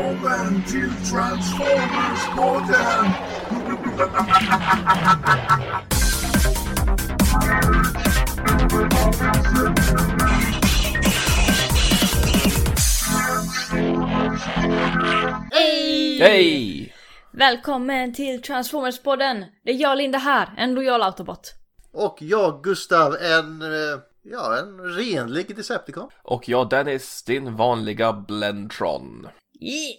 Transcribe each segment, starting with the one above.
Välkommen till Transformers-podden! Hej! Hej! Välkommen till Transformers-podden! Det är jag Linda här, en lojal autobot. Och jag, Gustav, en, eh, ja, en renlig Decepticon. Och jag Dennis, din vanliga Blendtron. Yeah.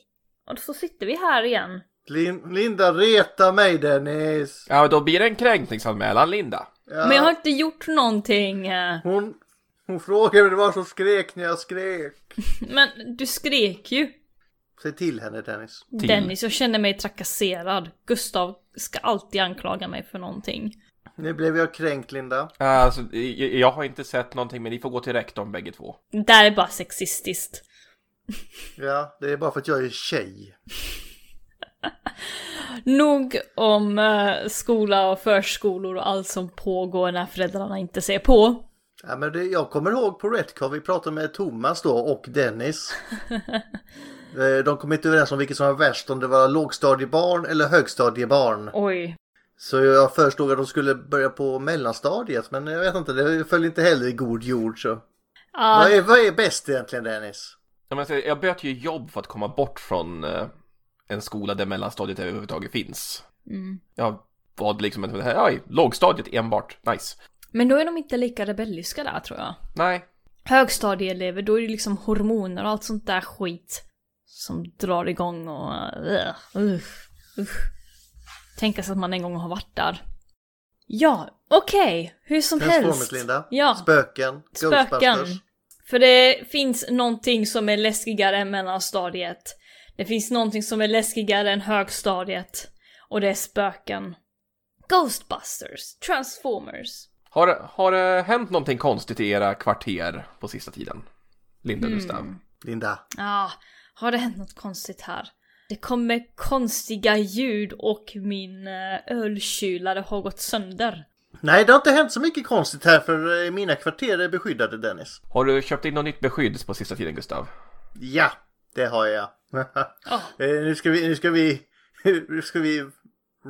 Och så sitter vi här igen. Lin, Linda, reta mig Dennis! Ja, då blir det en kränkningsanmälan, Linda. Ja, Men jag har inte gjort någonting. eh. hon, hon frågade vad det var som skrek när jag skrek. Men du skrek ju. Säg till henne Dennis. Till. Dennis, jag känner mig trakasserad. Gustav ska alltid anklaga mig för någonting. Nu blev jag kränkt Linda. Alltså, jag jag har inte sett någonting, men ni får gå till rektorn bägge två. Det där är bara sexistiskt. Ja, det är bara för att jag är tjej. Nog om eh, skola och förskolor och allt som pågår när föräldrarna inte ser på. Ja, men det, jag kommer ihåg på Retcon, vi pratade med Thomas då och Dennis. Eh, De kom inte överens om vilket som var värst, om det var lågstadiebarn eller högstadiebarn. Oj. Så jag föreslog att de skulle börja på mellanstadiet, men jag vet inte, det föll inte heller i god jord så. Ja, Vad, är, vad är bäst egentligen Dennis? Jag, menar, jag bytte ju jobb för att komma bort från eh, en skola där mellanstadiet överhuvudtaget finns. Mm. Jag var liksom, ja, lågstadiet enbart, nice. Men då är de inte lika rebelliska där tror jag. Nej, Högstadieelever, då är det liksom hormoner och allt sånt där skit som drar igång och... Uh, uh, uh. Tänka sig att man en gång har varit där. Ja, okej. Hur som helst. Linda. Ja. Spöken. Spöken. För det finns någonting som är läskigare än mellanstadiet. Det finns någonting som är läskigare än högstadiet. Och det är spöken. Ghostbusters, Transformers. har, det- har det hänt någonting konstigt i era kvarter på sista tiden? Linda och Gustav. Linda. Ja, har det hänt något konstigt här? Det kommer konstiga ljud och min eh, ölkylare har gått sönder. Nej, det har inte hänt så mycket konstigt här för eh, mina kvarter är beskyddade Dennis. Har du köpt in något nytt beskydd på sista tiden, Gustav? Ja, det har jag. Eh, nu ska vi, nu ska vi, nu ska vi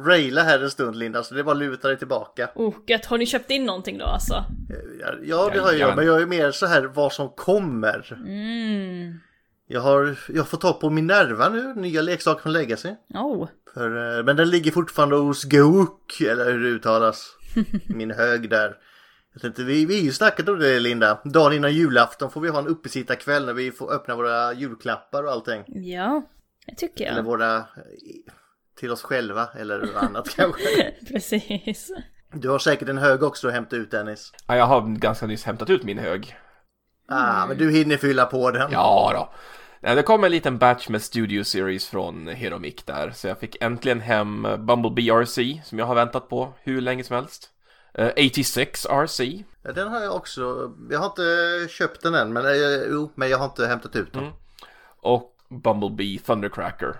raila här en stund Linda, så det är bara att luta dig tillbaka. Oh, gött. Har ni köpt in någonting då alltså? Eh, Ja, det har jag, Jajamän. men jag är mer så här vad som kommer. Mm. Jag har, jag får ta på Minerva nu, nya leksaker från Legacy. Oh. För, men den ligger fortfarande hos Gook, eller hur det uttalas. Min hög där. Jag tänkte, vi, vi har ju snackat om det Linda. Dagen innan julafton får vi ha en uppesittarkväll när vi får öppna våra julklappar och allting. Ja, det tycker Eller jag. våra eh, till oss själva eller annat kanske. Precis. Du har säkert en hög också att hämta ut Dennis. Ja, jag har ganska nyss hämtat ut min hög. Ah, men du hinner fylla på den. Ja då. Nej, Det kom en liten batch med Studio Series från Heromic där, så jag fick äntligen hem Bumblebee RC, som jag har väntat på hur länge som helst. Eh, 86 RC. Ja, Den har jag också. Jag har inte köpt den än, men, eh, jo, men jag har inte hämtat ut den. och Bumblebee Thundercracker.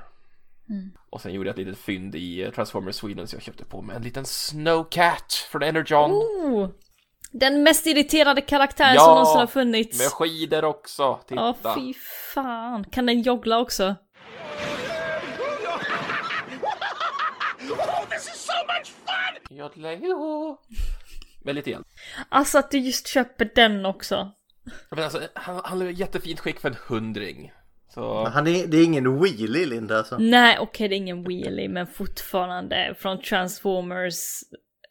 Och sen gjorde jag ett litet fynd i eh, Transformers Sweden så jag köpte på mig en liten Snowcat från Energon. Oh, den mest irriterade karaktären Ja, som någonsin har funnits. Med skidor också, titta. Ja, fy fan. Kan den joggla också? Jodlejo. Väldigt igen. Alltså att du just köper den också. Men alltså, han, han är i jättefint skick för en hundring. Så, Han är, det är ingen wheelie Linda alltså. Nej, okej det är ingen wheelie, men fortfarande från Transformers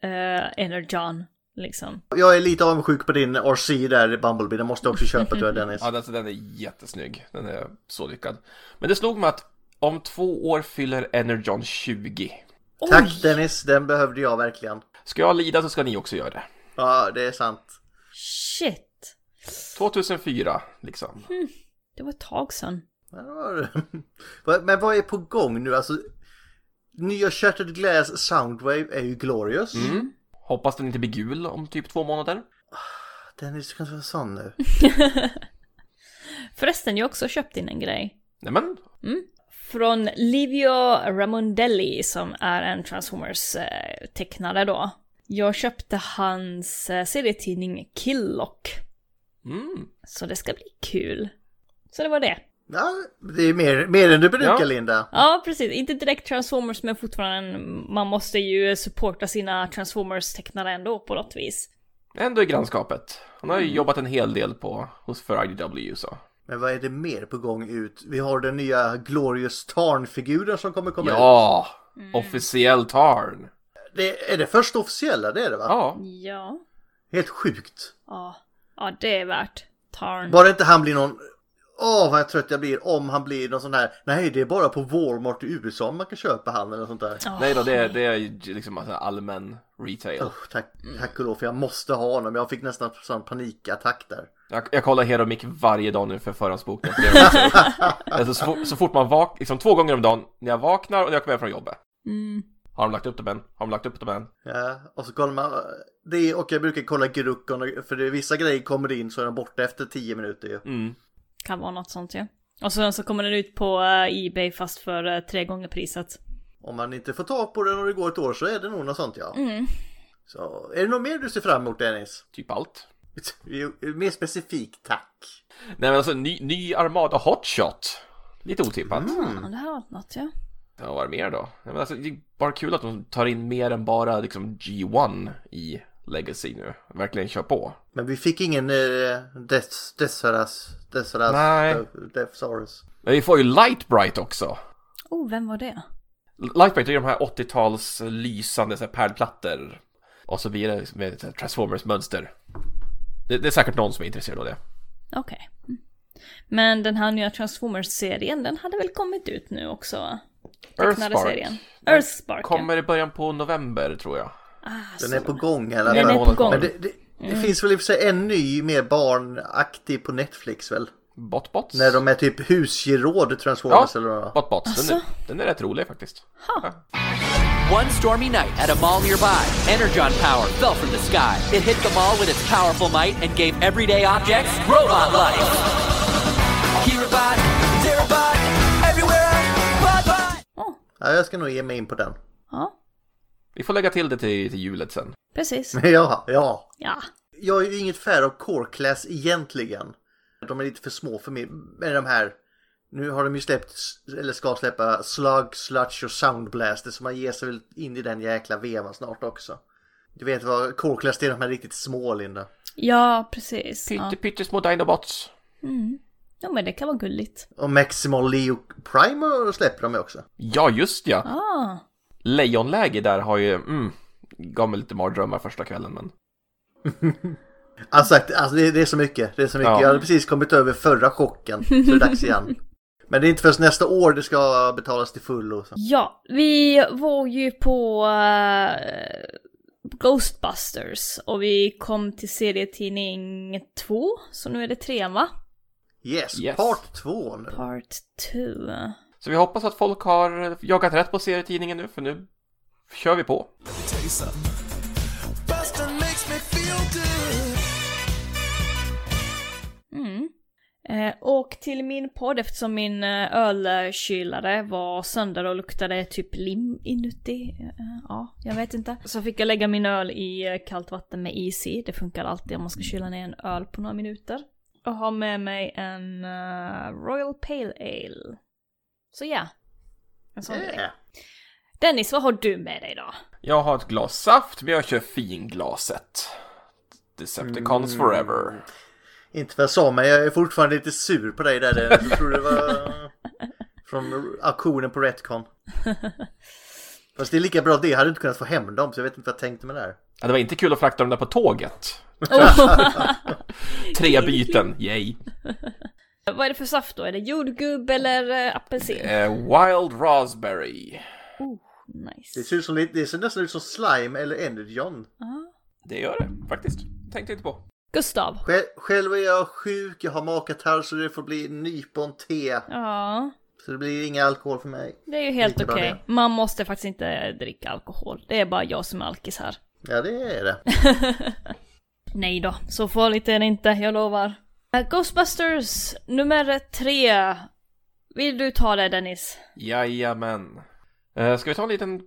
uh, Energon. Liksom. Jag är lite avundsjuk på din RC där Bumblebee. Den måste jag också köpa tror jag Dennis. ja, alltså, den är jättesnygg. Den är så lyckad. Men det slog mig att om två år fyller Energon 20. Tack Dennis, den behövde jag verkligen. Ska jag lida så ska ni också göra det. Ja, det är sant. Shit. 2004, liksom. Det var ett tag sedan. Men vad är på gång nu? Alltså, nya Shattered Glass Soundwave är ju glorious. Mm. Hoppas den inte blir gul om typ två månader. Dennis, du kan inte vara sån nu. Förresten, jag har också köpt in en grej. Nämen, Från Livio Ramondelli som är en Transformers-tecknare då. Jag köpte hans eh, serietidning Killock. Mm. Så det ska bli kul. Så det var det. Ja, det är mer, mer än du brukar Ja. Linda. Ja, precis. Inte direkt Transformers, men fortfarande, man måste ju supporta sina Transformers-tecknare ändå på något vis. Ändå i grannskapet. Han har ju Mm. jobbat en hel del på, hos för IDW så. Men vad är det mer på gång ut? Vi har den nya Glorious Tarn-figuren som kommer komma ut. Ja! Mm. Officiell Tarn. Det, är det första officiella? Det är det va? Ja. Ja. Helt sjukt. Ja. Ja, det är värt. Tarn. Bara inte han blir någon... Åh vad jag trött jag blir om han blir någon sån här... Nej det är bara på Walmart i USA man kan köpa han eller något sånt där. Åh, Nej då, det är, det är ju liksom alltså allmän retail. Oh, tack, tack och lov för jag måste ha honom. Jag fick nästan sån panikattack där. Jag, jag kollar Hero Mic varje dag nu för förhandsboken. alltså, så, fort- så fort man vaknar, liksom två gånger om dagen, när jag vaknar och när jag kommer hem från jobbet. Mm. Har de lagt upp dem än? Har de lagt upp dem än? Ja, och så kollar man det och jag brukar kolla Gruckon för det, vissa grejer kommer in så är de borta efter 10 minuter ju. Mm. Kan vara något sånt ja. Och sen så kommer den ut på eh, Ebay fast för eh, tre gånger priset. Om man inte får tag på den och det går ett år så är det nog något sånt ja. Mm. Så är det något mer du ser fram emot Dennis? Typ allt. Mer specifikt tack. Nej men alltså, ny, ny Armada Hotshot. Lite otippat. Ja, det här var något ja. Ja, vad är det mer då? Nej, men alltså, det är bara kul att de tar in mer än bara liksom G1 i Legacy nu. Verkligen kör på. Men vi fick ingen eh, Death, Deathsaurus. Deathsaurus. Nej. Deathsaurus. Men vi får ju Lightbright också. Oh, vem var det? Lightbright är ju de här 80-tals lysande så här, pärlplattor. Och så blir det med ett Transformers-mönster. Det, det är säkert någon som är intresserad av det. Okej. Mm. Men den här nya Transformers-serien, den hade väl kommit ut nu också? Earthspark. serien. Earthspark. Kommer i början på november tror jag. Ah, Den är på gång i alla Den är på gång. Men det, det, det finns väl i och för sig en ny mer barnaktig på Netflix väl? Botbots? När de är typ husgeråd Transformers Ja. eller vad? Botbots. Den, är, Asså? den är rätt rolig faktiskt. One stormy night at a mall nearby, Energon power fell from the sky. It hit the mall with its powerful might and gave everyday objects robot life. Here a bot, there a bot, everywhere a bot bot. Åh, Ja, jag ska nog ge mig in på den. ja, Vi får lägga till det till, till julet sen. precis. Ja, ja. Ja. Jag är ju inget fan av Core Class egentligen. De är lite för små för mig. Men de här, nu har de ju släppt, eller ska släppa Slug, Sludge och Soundblaster. Så man ger sig väl in i den jäkla vevan snart också. Du vet vad Core Class är de här riktigt små Linda. Ja, precis. Ja. Pytte, pyttesmå Dinobots. ja, men det kan vara gulligt. Och Maximal Leo Primer släpper de ju också. Ja, just ja. Ah, Lejonläge där har ju, mm, gav mig lite mardrömmar första kvällen men. Alltså, alltså det, det är så mycket. Det är så mycket. Ja. Jag hade precis kommit över förra chocken. Så det är dags igen. Men det är inte först nästa år det ska betalas till fullo. Ja, vi var ju på eh, Ghostbusters och vi kom till serietidning 2, så nu är det trean va? Yes, Yes. part två nu. Part 2. Så vi hoppas att folk har jagat rätt på serietidningen nu för nu kör vi på. Mm. Eh, och till min podd eftersom min eh, ölkylare var sönder och luktade typ lim inuti. Eh, ja, jag vet inte. Så fick jag lägga min öl i eh, kallt vatten med is i. Det funkar alltid om man ska kyla ner en öl på några minuter. Och har med mig en uh, Royal Pale Ale. Så ja. En sån grej. Yeah. Dennis, vad har du med dig då? Jag har ett glas saft men jag kör finglaset. Decepticons forever. Inte vad jag sa men jag är fortfarande lite sur på dig där. Dennis. Jag tror det var från auktionen på Retcon. Fast det är lika bra det. Jag hade inte kunnat få hem dem så jag vet inte vad jag tänkte med det här. Ja, det var inte kul att frakta dem där på tåget. Tre byten, yay. vad är det för saft då? Är det jordgubb eller uh, apelsin? Eh, wild raspberry. Det Nice. ser, ut som, lite- det ser nästan ut som slime eller energon. Det gör det faktiskt. Tänkte inte på. Gustav. Själv, själv är jag sjuk, jag har magkatarr så det får bli nypon te. Ja, Så det blir ingen alkohol för mig. det är ju helt Lika bra okej. Man måste faktiskt inte dricka alkohol. Det är bara jag som är alkis här. Ja det är det. Nej då, så farligt är det inte, jag lovar. Eh, Ghostbusters nummer tre. Vill du ta det Dennis? Jajamän. Eh, ska vi ta en liten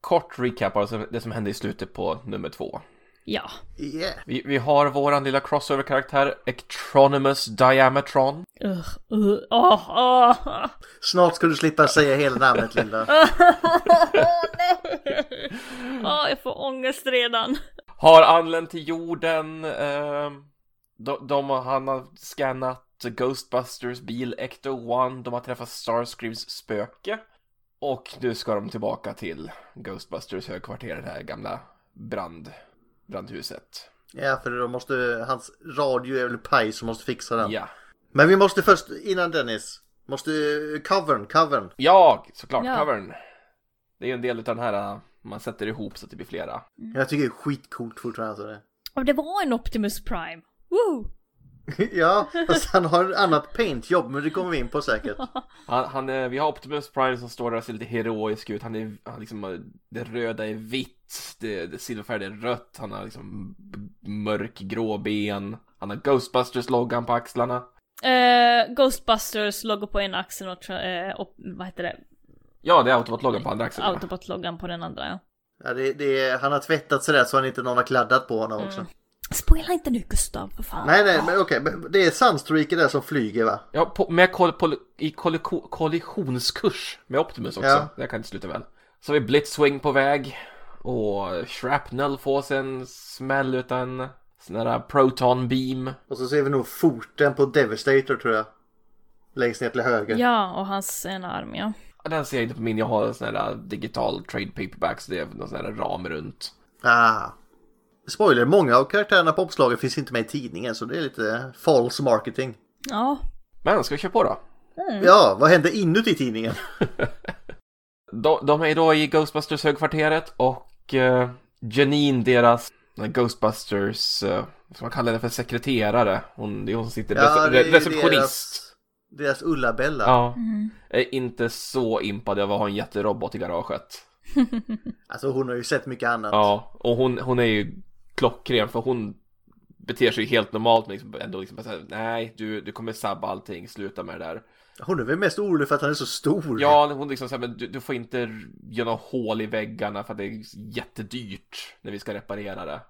kort recap av det som hände i slutet på nummer två? Ja. Yeah. Vi, vi har våran lilla crossover-karaktär, Ectronimus Diametron. Uh, uh, åh, åh. Snart ska du slippa säga hela namnet Linda. Åh, jag får ångest redan. Har anlänt till jorden. Eh, de, de, han har scannat Ghostbusters bil Ecto-1. De har träffat Starscreams spöke. Och nu ska de tillbaka till Ghostbusters högkvarter, det här gamla brand, brandhuset. Ja, för då måste hans radio är väl paj som måste fixa den. Ja. Men vi måste först, innan Dennis, måste covern, covern. Ja, såklart, Ja. covern. Det är ju en del av den här, uh, man sätter ihop så att det blir flera. Jag tycker det är skitcoolt fortfarande. Alltså det. Och det var en Optimus Prime. Woo! ja, fast han har ett annat paintjobb, men det kommer vi in på säkert. Han, han, är- vi har Optimus Prime som står där och ser lite heroisk ut. Han är, han liksom, uh, det röda är vitt, det, det silverfärgade är rött, han har liksom mörkgrå ben. Han har Ghostbusters-loggan på axlarna. Eh, Ghostbusters logo på ena axeln och, eh, och vad heter det? Ja, det är Autobot-loggan på andra axeln. Autobot-loggan på den andra ja. Ja, det, det är, han har tvättat sig där så han inte någon har kladdat på honom också. Spoila inte nu Gustav, för fan. Nej, nej, men okej. men Det är Sunstreaker där som flyger va? Ja, på, med koll, på, i kolliko, kollisionskurs med Optimus också. Ja. Det kan inte sluta väl. Så har vi Blitzwing på väg. Och Shrapnel får sig en smäll utan sån där Proton Beam. Och så ser vi nog foten på Devastator tror jag. Längst ner till höger. Ja, och hans ena arm ja. Ja, Den ser jag inte på min, jag har en sån här digital trade paperback så det är någon sån här ram runt. Ah. Spoiler, många av karaktärerna på omslaget finns inte med i tidningen så det är lite false marketing. Ja. Men ska vi köra på då? Ja, vad händer inuti tidningen? De, de är då i Ghostbusters högkvarteret och uh, Janine, deras eh, Ghostbusters, vad ska man kalla det för, sekreterare. Hon, det är hon som sitter, Ja, är receptionist. Deras, deras Ulla-Bella. Ja, är inte så impad av att ha en jätterobot i garaget. Alltså hon har ju sett mycket annat. Ja, och hon, hon är ju klockren för hon beter sig helt normalt men liksom ändå liksom här, nej du, du kommer sabba allting, sluta med det där. Hon är väl mest orolig för att han är så stor. Ja, hon liksom säger men du, du får inte göra några hål i väggarna för att det är jättedyrt när vi ska reparera det.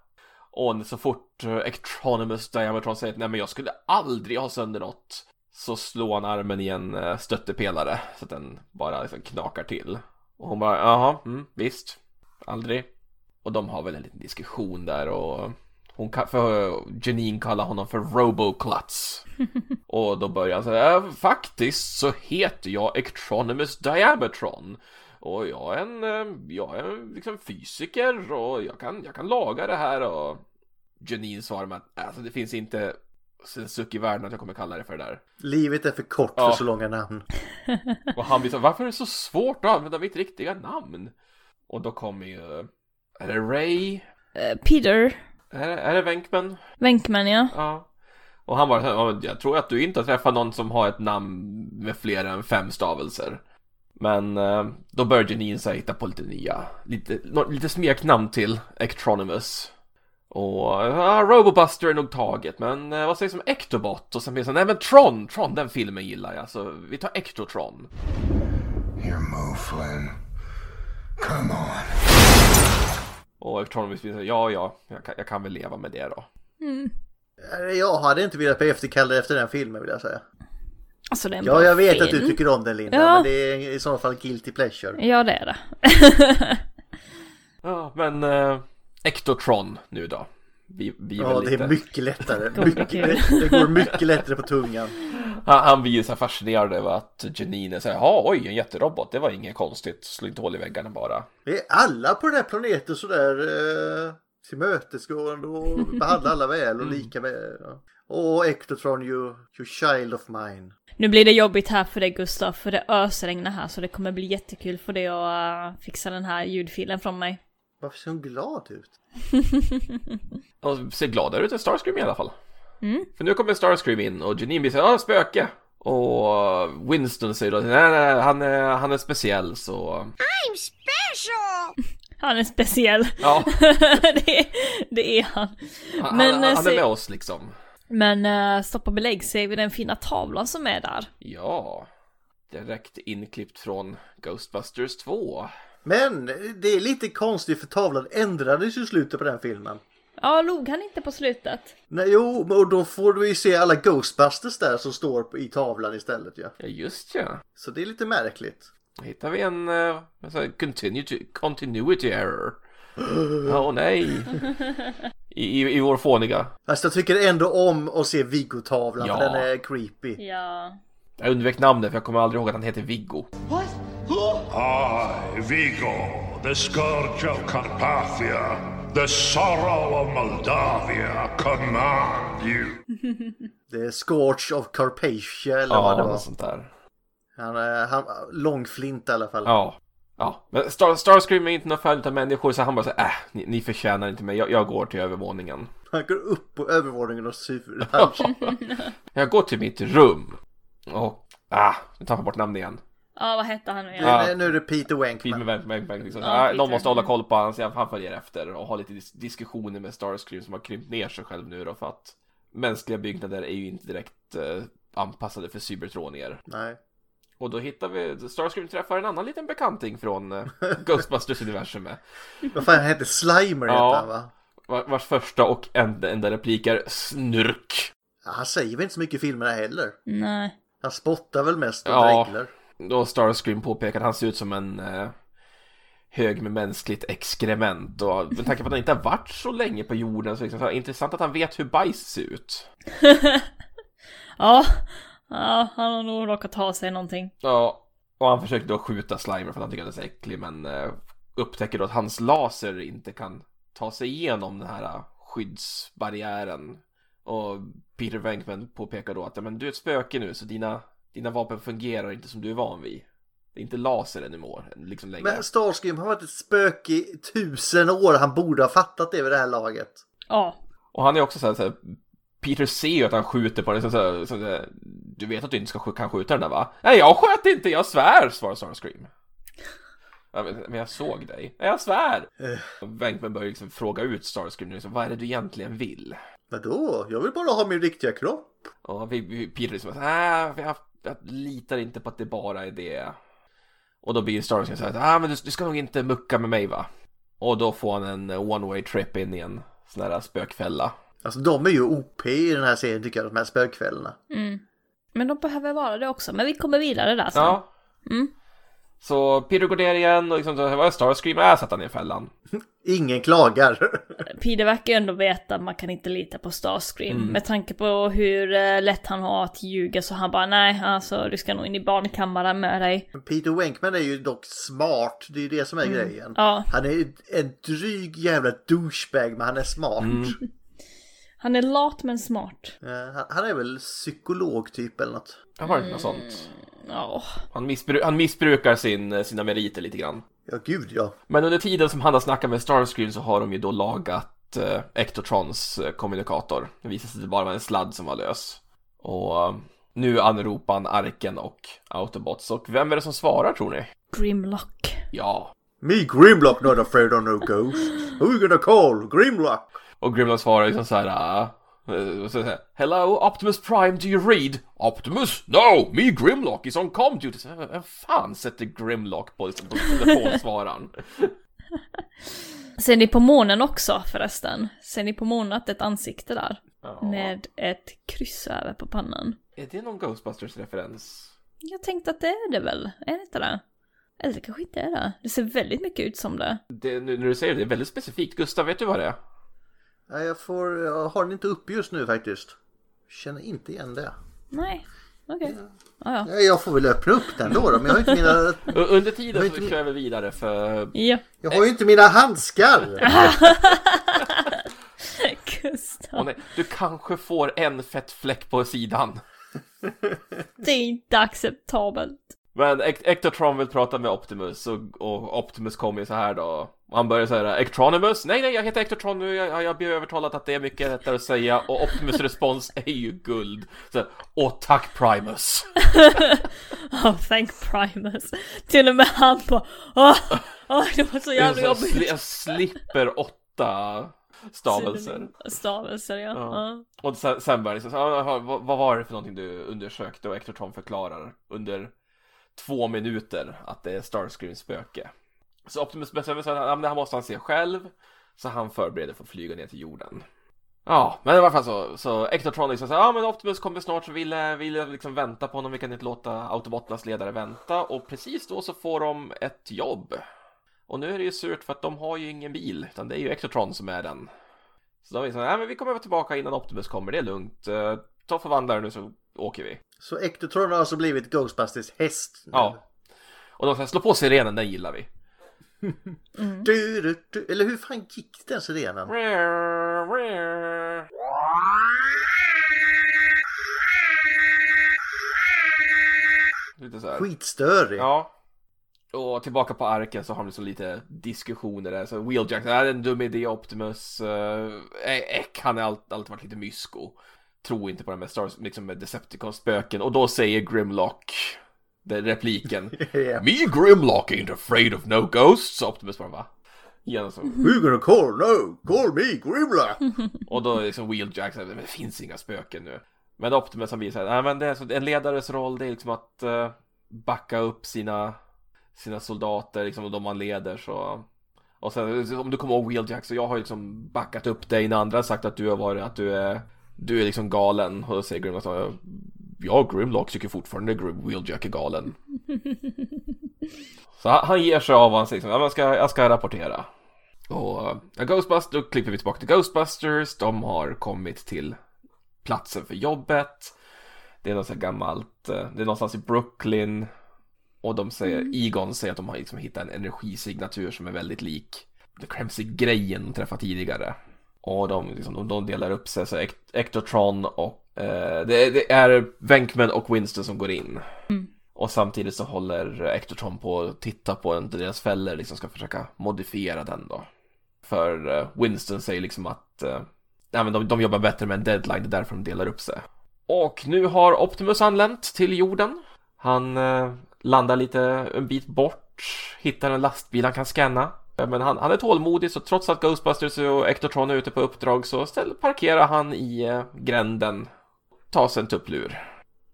Och så fort Ectronimus Diametron säger att nej men jag skulle aldrig ha sönder något så slår han armen i en uh, stöttepelare så att den bara liksom knakar till. Och hon bara jaha, mm, visst, aldrig. Och de har väl en liten diskussion där och hon kan, för Janine kallar honom för Roboclutz. Och då börjar han säga, "Äh, faktiskt så heter jag Ectronimus Diametron. Och jag är en, eh, jag är en liksom fysiker och jag kan, jag kan laga det här och Janine svarar med att alltså, det finns inte en suck i världen att jag kommer kalla det för det där. Livet är för kort Ja. för så långa namn. Och han blir så, varför är det så svårt att använda mitt riktiga namn? Och då kommer ju, är det Ray? Eh, Peter Är det, är det Venkman? Venkman ja. Ja. Och han bara, "Ja, jag tror att du inte har träffat någon som har ett namn med fler än fem stavelser. Men eh, då börjar Janine så här hitta på lite nya, lite, nå- lite smeknamn till Ectronimus. Och ja, Robobuster är nog taget, men eh, vad sägs om Ectobot? Och sen blir det så, nej men Tron, Tron, den filmen gillar jag, så vi tar Ectotron. Your move, Flynn. Come on. Och Ectronimus blir så, ja ja, jag kan, jag kan väl leva med det då. Eh, Jag hade inte velat bli efterkallad efter den filmen vill jag säga. Alltså det är en Ja, bra jag vet att film. du tycker om den Linda, Ja. men det är i så fall guilty pleasure. Ja det är det. Ja, men eh, Ectotron nu då. Vi, vi Ja, det lite... är mycket lättare. Mycket, det går mycket lättare på tungan. Han, han blir ju så här fascinerad över att Janine säger ja oj en jätterobot, det var inget konstigt, slå inte hål i väggarna bara. Det är alla på den här planeten sådär eh, tillmötesgående och behandlar alla väl och lika väl. Ja. Och Ectotron, you, you child of mine. Nu blir det jobbigt här för dig Gustav, för det ösregnar här så det kommer bli jättekul för dig att uh, fixa den här ljudfilen från mig. Varför ser hon glad ut? Och ser gladare ut än Starscream i alla fall. För nu kommer Starscream in och Janine här, ja spöke. Och Winston säger då, nej nej han är, han är speciell så... Han är speciell. Ja, det, det är han. han, Men, han, eh, han är se- med oss liksom. Men uh, stoppa belägg ser vi den fina tavlan som är där. Ja, direkt inklippt från Ghostbusters 2. Men det är lite konstigt för tavlan ändrades ju i slutet på den filmen. Ja, log han inte på slutet? Nej, jo, och då får du ju se alla Ghostbusters där som står i tavlan istället ja. Ja, just ja. Så det är lite märkligt. Hittar vi en uh, continuity, continuity error. Åh nej. I, i, I vår fåniga. Fast jag tycker ändå om att se Viggo-tavlan Ja. för den är creepy. Ja. Jag undvek namnet för jag kommer aldrig ihåg att han heter Viggo. I, Vigo, the scourge of Carpathia, the sorrow of Moldavia, command you. Är Scorch of Carpathia eller vad det Ja, var. sånt där. Han han, långflint i alla fall. Ja. Ja, men Star, Starscream är inte någon fan av människor så han bara säger äh, ni, ni förtjänar inte mig, jag, jag går till övervåningen. Han går upp på övervåningen och sur. Jag går till mitt rum. Och, ah, nu tappar jag bort namnet igen. Ja, vad hette han nu igen? Ja. Nu- är det Peter Pete Wankman. med Bank Bank liksom. Ja, Peter. någon måste hålla koll på honom så han följer efter och har lite dis- diskussioner med Starscream som har krympt ner sig själv nu då för att mänskliga byggnader är ju inte direkt eh, anpassade för cybertronier. Nej. Och då hittar vi, Starscream träffar en annan liten bekanting från eh, Ghostbusters-universumet. Vad fan han heter Slimer Ja. heter han va? Var- Vars första och enda, enda replik är snurk. Ja, han säger väl inte så mycket i filmerna heller. Nej. Han spottar väl mest och Ja. dreglar. Då Starscream påpekar att han ser ut som en eh, hög med mänskligt exkrement och med tanke på att han inte har varit så länge på jorden så är det liksom, så här intressant att han vet hur bajs ser ut. Ja. Ja, han har nog råkat ta sig någonting. Ja, och han försöker då skjuta Slimer för att han tycker att den är så äcklig men eh, upptäcker då att hans laser inte kan ta sig igenom den här eh, skyddsbarriären. Och Peter Venkman påpekar då att men du är ett spöke nu så dina, dina vapen fungerar inte som du är van vid. Det är inte laser anymore, liksom längre. Men Starscream har varit ett spöke i tusen år. Han borde ha fattat det vid det här laget. Ja. Och han är också så här, så här Peter ser ju att han skjuter på den så, så, Du vet att du inte ska, sk- kan skjuta den där va? Nej jag sköt inte, jag svär, svarar Starscream. Ja, men, men jag såg dig. Nej, jag svär! Venkman börjar liksom fråga ut Starscream nu, liksom, vad är det du egentligen vill? Vadå? Jag vill bara ha min riktiga kropp. Vi, vi, Peter liksom, nej jag, jag litar inte på att det bara är det. Och då blir Starscream så här, ah, men du, du ska nog inte mucka med mig va? Och då får han en eh, one way trip in i en sån här spökfälla. Alltså de är ju OP i den här serien tycker jag, de här spökfällorna. Men de behöver vara det också. Men vi kommer vidare där sen. Ja. Mm. Så Peter går ner igen och liksom, så, vad är Starscream? Äh, satt han i fällan. Ingen klagar. Peter verkar ändå veta att man kan inte lita på Starscream. Mm. Med tanke på hur eh, lätt han har att ljuga så han bara nej, alltså du ska nog in i barnkammaren med dig. Peter Wankman är ju dock smart. Det är ju det som är grejen. Ja, Han är ju en dryg jävla douchebag men han är smart. han är lat men smart. Eh, han, är väl psykolog typ eller något. Det har varit något sånt. Ja, Han, missbru- han missbrukar sin, sina meriter lite grann. Ja gud ja. Men under tiden som han har snackat med Starscream så har de ju då lagat eh, Ectotrons eh, kommunikator. Det visade sig att det bara var en sladd som var lös. Och eh, nu anropar han Arken och Autobots. Och vem är det som svarar tror ni? Grimlock. Ja. Me Grimlock not afraid of no ghost. Who you gonna call? Grimlock? Och Grimlock svarar liksom så här. Här Hello Optimus Prime, do you read? Optimus? No! Me Grimlock is on com duty. Så här, Vem fan sätter Grimlock på, liksom, på telefonsvararen? Ser ni på månen också förresten? Ser ni på månen att det är ett ansikte där? Ja. Med ett kryss över på pannan. Är det någon Ghostbusters-referens? Jag tänkte att det är det väl? Är det inte det? Eller det kanske inte är det. Det ser väldigt mycket ut som det. Det, nu när du säger det, det är väldigt specifikt. Gustav, vet du vad det är? Nej, jag får, jag har den inte uppe just nu faktiskt. Känner inte igen det. Nej, okej. Ja, ja. Ja, Jag får väl öppna upp den då, då men jag har inte mina, Under tiden Jag så vet kör vi vidare för Ja, jag har ju inte mina handskar. Gustav. Åh nej, du kanske får en fett fläck på sidan. Det är inte acceptabelt. Men Ect- Ectotron vill prata med Optimus och, och Optimus kommer ju så här då. Och han börjar säga Ectronimus? Nej, nej, jag heter Ectotron nu. Jag, jag blir övertalad att det är mycket lättare att säga. Och Optimus respons är ju guld. Så, Åh, tack Primus. Oh, thank Primus. Till och med han på Åh, åh, det var så jävla jobbigt. jag slipper åtta stavelser. Stavelser, ja. Ja. ja. Och sen, sen börjar det liksom, så, "Ah, jaha, vad, vad var det för någonting du undersökte? Och Ectotron förklarar under två minuter att det är Starscreams spöke. Så Optimus bestämmer sig att det här måste han se själv. Så han förbereder för att flyga ner till jorden. Ja, men i alla fall så, så Ectotron liksom säger ja men Optimus kommer snart så vill, vill liksom vänta på honom, vi kan inte låta Autobotternas ledare vänta och precis då så får de ett jobb. Och nu är det ju surt för att de har ju ingen bil, utan det är ju Ectotron som är den. Så de är så här, ja men vi kommer vara tillbaka innan Optimus kommer, det är lugnt. Eh, Ta förvandlaren nu så åker vi. Så Ectotron har alltså blivit Ghostbusters häst. nu. Ja. Och de säger slå på sirenen, den gillar vi. Du, du, du. Eller hur fan gick den sirenen? Lite så här. Skitstörig. Ja. Och tillbaka på arken så har de så lite diskussioner där. Så Wheeljack, det här är en dum idé Optimus. Uh, Eck, han har alltid, alltid varit lite mysko. Tror inte på det med, Stars, liksom med Decepticon-spöken. Och då säger Grimlock, repliken. Ja. Me Grimlock ain't afraid of no ghosts. Så Optimus bara va? Igen så. Who gonna call? No, call me Grimlock. Och då är liksom Wheeljack såhär, men det finns inga spöken nu. Men Optimus han blir såhär, nej men det är så, en ledares roll det är liksom att eh, backa upp sina, sina soldater liksom och de man leder så. Och sen om du kommer ihåg Wheeljack så jag har liksom backat upp dig när andra sagt att du har varit, att du är, du är liksom galen. Och då säger Grimlock så, ja Grimlock tycker fortfarande Wheeljack är galen. Så han, han ger sig av och han säger liksom, jag, ska, jag ska rapportera. Och uh, Ghostbusters, då klipper vi tillbaka till Ghostbusters. De har kommit till platsen för jobbet. Det är något så gammalt, eh, det är någonstans i Brooklyn. Och de säger, Egon säger att de har liksom hittat en energisignatur som är väldigt lik The Crimsy-grejen de träffade tidigare. Och de, liksom, de, de delar upp sig, så Ect- Ectotron och det, det är Venkman och Winston som går in. Och samtidigt så håller Ectotron på att titta på en deras fällor, liksom ska försöka modifiera den då. För eh, Winston säger liksom att eh, nej, men de, de jobbar bättre med en deadline, det är därför de delar upp sig. Och nu har Optimus anlänt till jorden. Han eh, landar lite en bit bort, hittar en lastbil han kan scanna. Eh, Men han, han är tålmodig så trots att Ghostbusters och Ectotron är ute på uppdrag så ställ, parkerar han i eh, gränden. Tar sig en tupplur.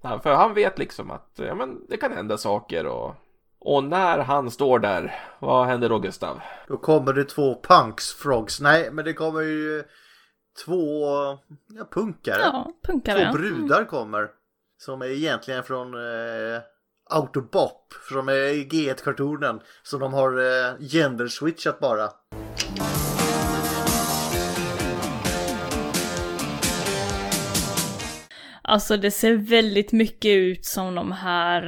För han vet liksom att ja, men det kan hända saker och... Och när han står där, vad händer då Gustav? Då kommer det två punks, frogs. Nej, men det kommer ju två ja, punkare. Ja, punkare. Två brudar kommer. Som är egentligen från eh, Autobop. Är i G1-kartonen. Så de har eh, gender-switchat bara. Alltså det ser väldigt mycket ut som de här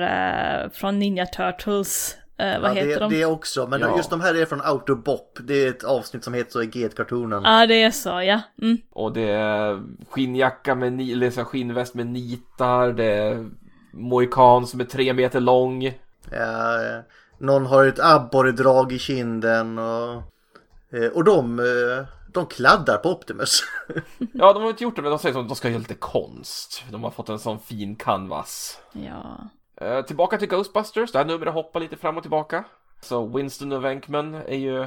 eh, från Ninja Turtles. Eh, vad ja, heter det, de? det också. Men Ja. just de här är från Autobop. Det är ett avsnitt som heter så i G1-kartonen. Ja, det är så, ja. Mm. Och det är skinnjacka med eller så skinnväst med nitar, det är mohikan som är tre meter lång. Ja, eh, någon har ett abborredrag i kinden och, eh, och de, eh, de kladdar på Optimus. Ja, de har inte gjort det, men de säger att de ska göra lite konst. De har fått en sån fin canvas. Ja. Eh, tillbaka till Ghostbusters, det här numret hoppar lite fram och tillbaka. Så Winston och Venkman är ju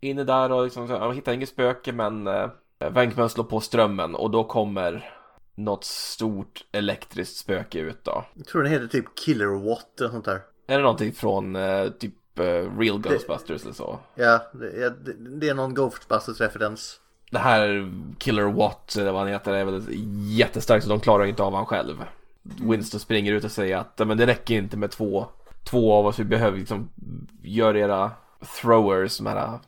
inne där och liksom, så- de hittar inget spöke men eh, Venkman slår på strömmen och då kommer något stort elektriskt spöke ut då. Jag tror den heter typ Killer Watt eller sånt där. Är det någonting från eh, typ Real Ghostbusters eller så? Ja, det, det, det är någon Ghostbusters-referens. Det här Killer Watt, eller vad han heter, är väl jättestarkt så de klarar inte av han själv. Winston springer ut och säger att "Ja, men det räcker inte med två, två av oss, vi behöver liksom göra era throwers, de här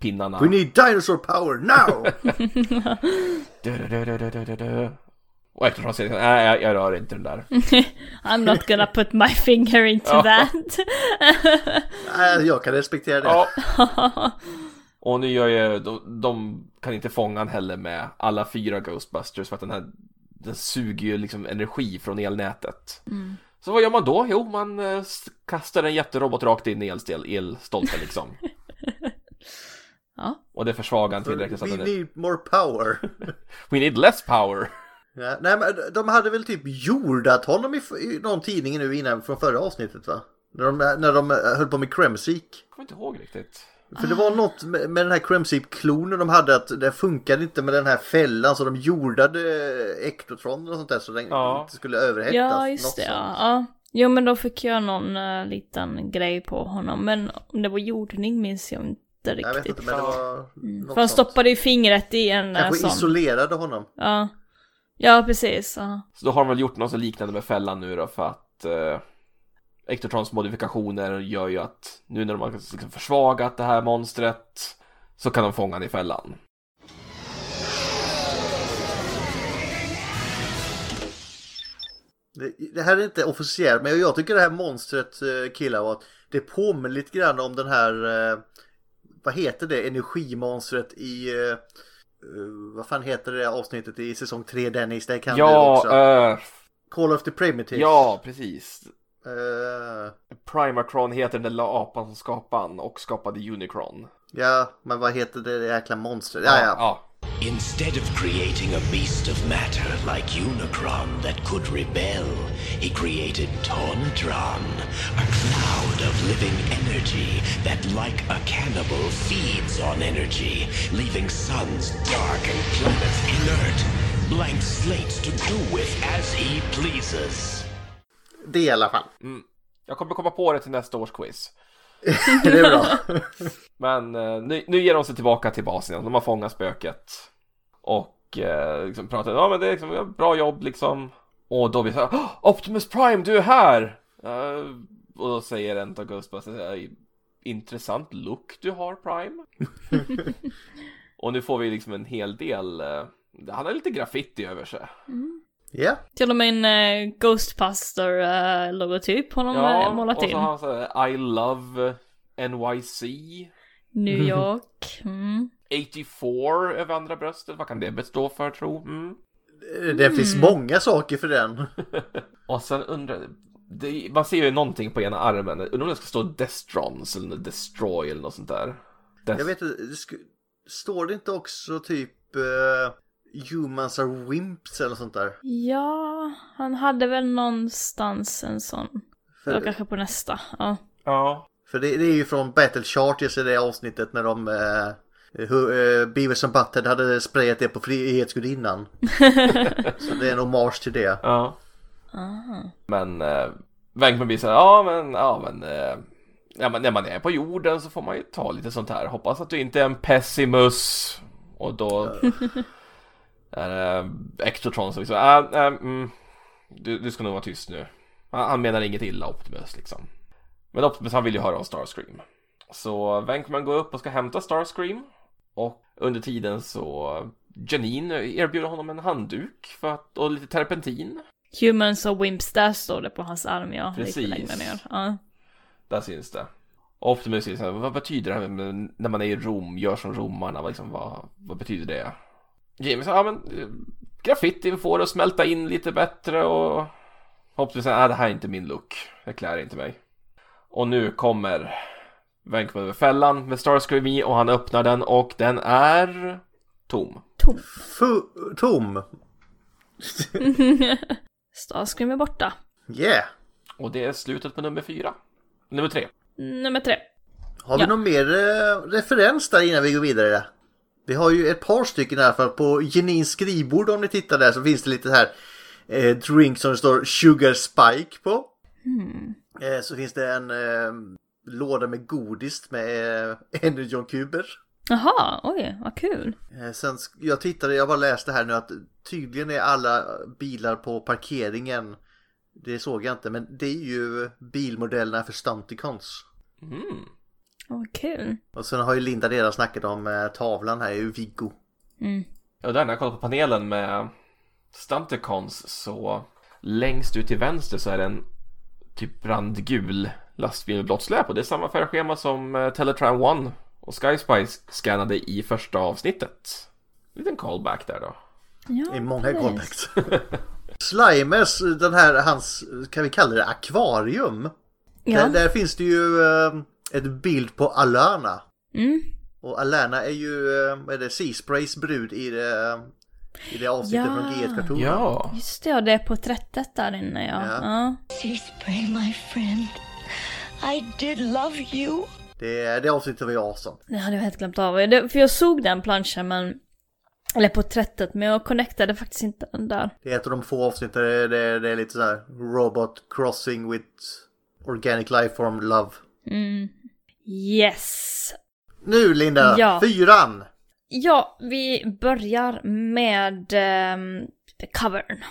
pinnarna. We need dinosaur power now! Du, du, du, du, du, du, du. Och Ectotron säger nej jag, jag rör inte den där. I'm not gonna put my finger into that. Nej, jag kan respektera det. Ja. Och nu gör ju, de, de kan inte fånga han heller med alla fyra Ghostbusters för att den här, den suger ju liksom energi från elnätet. Så vad gör man då? Jo, man eh, kastar en jätterobot rakt in i elstel, elstolpen liksom. Ja. Och det försvagar han tillräckligt så att We need more power. We need less power. Ja, nej, men de hade väl typ jordat honom i, i någon tidning nu innan från förra avsnittet va? När de, när de eh, höll på med Kremsik. Jag kommer inte ihåg riktigt. För det var något med, med den här Kremsip-klonen de hade att det funkade inte med den här fällan så de jordade Ektotron och sånt där så den Ja. inte skulle överhettas. Ja, just Något det. Ja. ja. Jo, men då fick jag någon uh, liten grej på honom. Men om det var jordning minns jag inte inte Jag vet riktigt. inte men det var något För han stoppade ju fingret i en eh, Kanske sån. isolerade honom. Ja. Ja, precis. Ja. Så då har de väl gjort något så liknande med fällan nu då för att eh, Ectotrons modifikationer gör ju att nu när de har liksom försvagat det här monstret så kan de fånga han i fällan. Det, det här är inte officiellt men jag tycker det här monstret eh, killar var att det påminner lite grann om den här eh, vad heter det energimonstret i vad fan heter det avsnittet i säsong 3 Dennis? Det kan du Ja, också. eh, Call of the Primitives. ja precis. Eh, Primacron heter den lilla apan som skapade och skapade Unicron. ja, men vad heter det jäkla monstret? Ja, ja. ja. Instead of creating a beast of matter like Unicron that could rebel, he created Tontron, a cloud of living energy that, like a cannibal, feeds on energy, leaving suns dark and planets inert, blank slates to do with as he pleases. Det i alla fall. Mm. Jag kommer komma på det till nästa års quiz. det är bra. Men eh, nu, nu ger de sig tillbaka till basen. De har fångat spöket. Och eh, liksom pratar, ja men det är liksom, bra jobb liksom. Och då blir det så här, "Åh, Optimus Prime, du är här! Eh, och då säger en av Ghostbusters, "Eh, intressant look du har Prime. och nu får vi liksom en hel del, eh, han har lite graffiti över sig. Ja, Till och med en uh, Ghostbuster-logotyp har de Ja, eh, målat och så har han så här, I love NYC. New York. Mm. 84 över andra bröstet, vad kan det bestå för tro? Mm. det finns många saker för den. Och sen undrar det, man ser ju någonting på ena armen, undrar om det ska stå Destrons eller Destroy eller något sånt där. Dest- Jag vet inte, står det inte också typ eh, Humans are wimps eller sånt där? Ja, han hade väl någonstans en sån. Det var kanske på nästa. Ja. Ja. För det, det är ju från Battle Chargers i det avsnittet när de eh, hur, eh, Beavis and Butthead hade sprayat det på Frihetsgudinnan. Så det är en hommage till det. Ja. Men eh, Venkman blir så här, ja men, ja men, eh, ja men när man är på jorden så får man ju ta lite sånt här. Hoppas att du inte är en pessimus. Och då det Ectotron som liksom, äh, äh, mm, du, du ska nog vara tyst nu. Han, han menar inget illa Optimus liksom. Men Optimus han vill ju höra om Starscream. Så Venkman går upp och ska hämta Starscream. Och under tiden så Janine erbjuder honom en handduk för att, och lite terpentin. Humans och Wimps, där står det på hans arm ja. Precis. Lite ner. Ja. Där syns det. Optimus säger så vad betyder det här med när man är i Rom, gör som romarna, liksom, vad, vad betyder det? Jamie säger, ja men eh, graffitin får det att smälta in lite bättre och Optimus säger, nej det här är inte min look, det klär inte mig. Och nu kommer Venkman över fällan med Starscream i och han öppnar den och den är tom. Tom. Fu- tom. Starscream är borta. Yeah. Och det är slutet på nummer fyra. Nummer tre. Nummer tre. Har vi Ja. någon mer eh, referens där innan vi går vidare? Vi har ju ett par stycken i alla fall. På Janins skrivbord om ni tittar där så finns det lite här eh, drink som det står Sugar Spike på. Eh, så finns det en eh, låda med godis med eh, Energon-kuber. Jaha, oj, vad kul. Eh, sen, jag tittade, jag bara läste här nu att tydligen är alla bilar på parkeringen. Det såg jag inte, men det är ju bilmodellerna för Stunticons. Mm. Vad kul. Och sen har ju Linda redan snackat om eh, tavlan här, är ju Viggo. Och där när jag kollar på panelen med Stunticons så längst ut till vänster så är det en typ brandgul lastbil med blått släp och det är samma färgschema som eh, Teletran One och Sky Spice scannade i första avsnittet. Liten callback där då. Ja, I många precis. callbacks. Slimers, den här, hans, kan vi kalla det akvarium? Ja. Där, där finns det ju eh, ett bild på Alana. Mm. Och Alana är ju, eh, vad är det, Seasprays brud i det, i det avsnittet Ja. från G1-kartonen. Ja, Just det, ja, det är porträttet där inne ja. Ja. ja. Seaspray, my friend. I did love you. Det, det avsnittet var ju awesome. Det hade jag helt glömt av. Det, för jag såg den planschen men... Eller porträttet, men jag connectade faktiskt inte den där. Det är ett av de få avsnitt där det, det, det är lite så här robot crossing with organic life form love. Yes. Nu Linda, Ja. fyran! Ja, vi börjar med ehm, covern.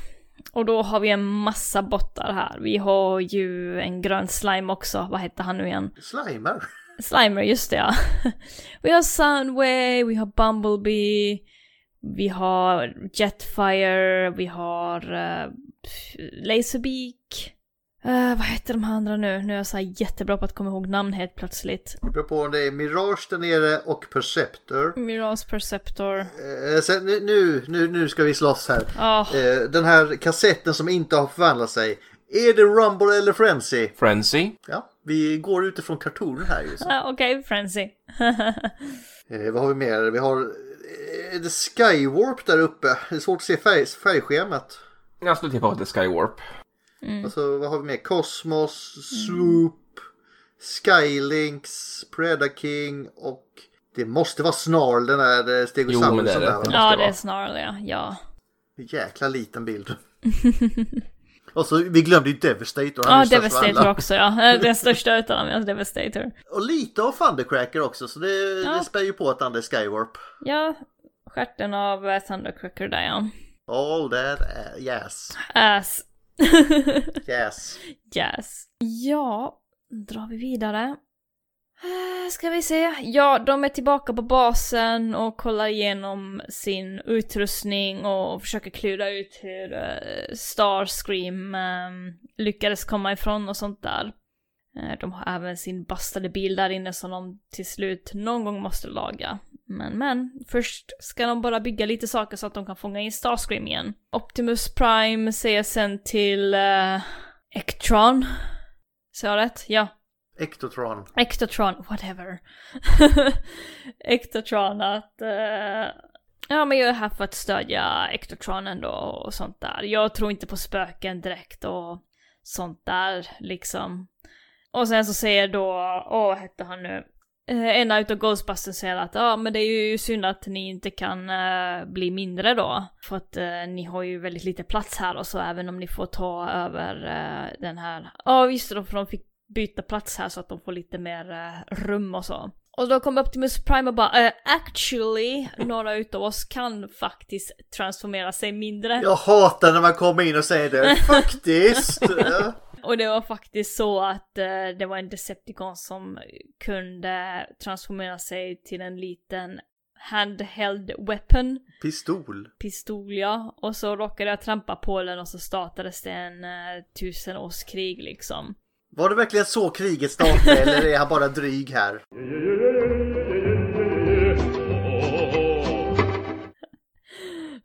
Och då har vi en massa bottar här. Vi har ju en grön slime också. Vad heter han nu igen? Slimer. Slimer, just det ja. vi har Soundwave, vi har Bumblebee, vi har Jetfire, vi har uh, Laserbeak. Eh, vad heter de här andra nu? Nu är jag så här jättebra på att komma ihåg namn helt plötsligt. Det beror på om det är Mirage där nere och Perceptor. Mirage Perceptor. Eh, sen, nu- nu, nu, nu ska vi slåss här. Ja, Eh, den här kassetten som inte har förvandlat sig. Är det Rumble eller Frenzy? Frenzy. Ja, vi går utifrån kartonen här ju. så. ah, okej, Frenzy. Eh, vad har vi mer? Vi har eh, Skywarp där uppe. Det är svårt att se färg, färgschemat. Jag skulle tippa på att det är Skywarp. Mm. Och så vad har vi mer? Cosmos, Swoop, Skylinks, Predaking och det måste vara Snarl den där eh, Stegosaurusen Jo, men det är det. där, ja, det är snarare ja. ja. Jäkla liten bild. och så vi glömde ju Devastator. Ja, Devastator också ja. Den största utav dem, Devastator. Och lite av Thundercracker också så det, Ja. det spär ju på att han är Skywarp. Ja, stjärten av eh, Thundercracker där ja. All that uh, yes. Ass. Yes. yes. Ja, drar vi vidare. Eh, ska vi se. Ja, de är tillbaka på basen och kollar igenom sin utrustning och försöker klura ut hur eh, Starscream ehm, lyckades komma ifrån och sånt där. Eh, de har även sin bastade bil där inne som de till slut någon gång måste laga. Men men, först ska de bara bygga lite saker så att de kan fånga in Starscream igen. Optimus Prime säger sen till uh, Ectron. Sa jag rätt? Ja. Ectotron. Ectotron, whatever. Ectotron att... eh, ja men jag är här för att stödja Ectotron ändå och sånt där. Jag tror inte på spöken direkt och sånt där liksom. Och sen så säger då, åh vad hette han nu? Eh, en utav Ghostbusters säger att ja men det är ju synd att ni inte kan eh, bli mindre då. För att eh, ni har ju väldigt lite plats här och så även om ni får ta över eh, den här. Ja just det, då, för de fick byta plats här så att de får lite mer rum och så. Och då kom Optimus Prime och bara eh, actually, några utav oss kan faktiskt transformera sig mindre. Jag hatar när man kommer in och säger det. Faktiskt. Och det var faktiskt så att eh, det var en Decepticon som kunde transformera sig till en liten handheld weapon, Pistol. pistol ja. Och så råkade jag trampa på den och så startades det en eh, tusenårskrig liksom. Var det verkligen så kriget startade eller är han bara dryg här?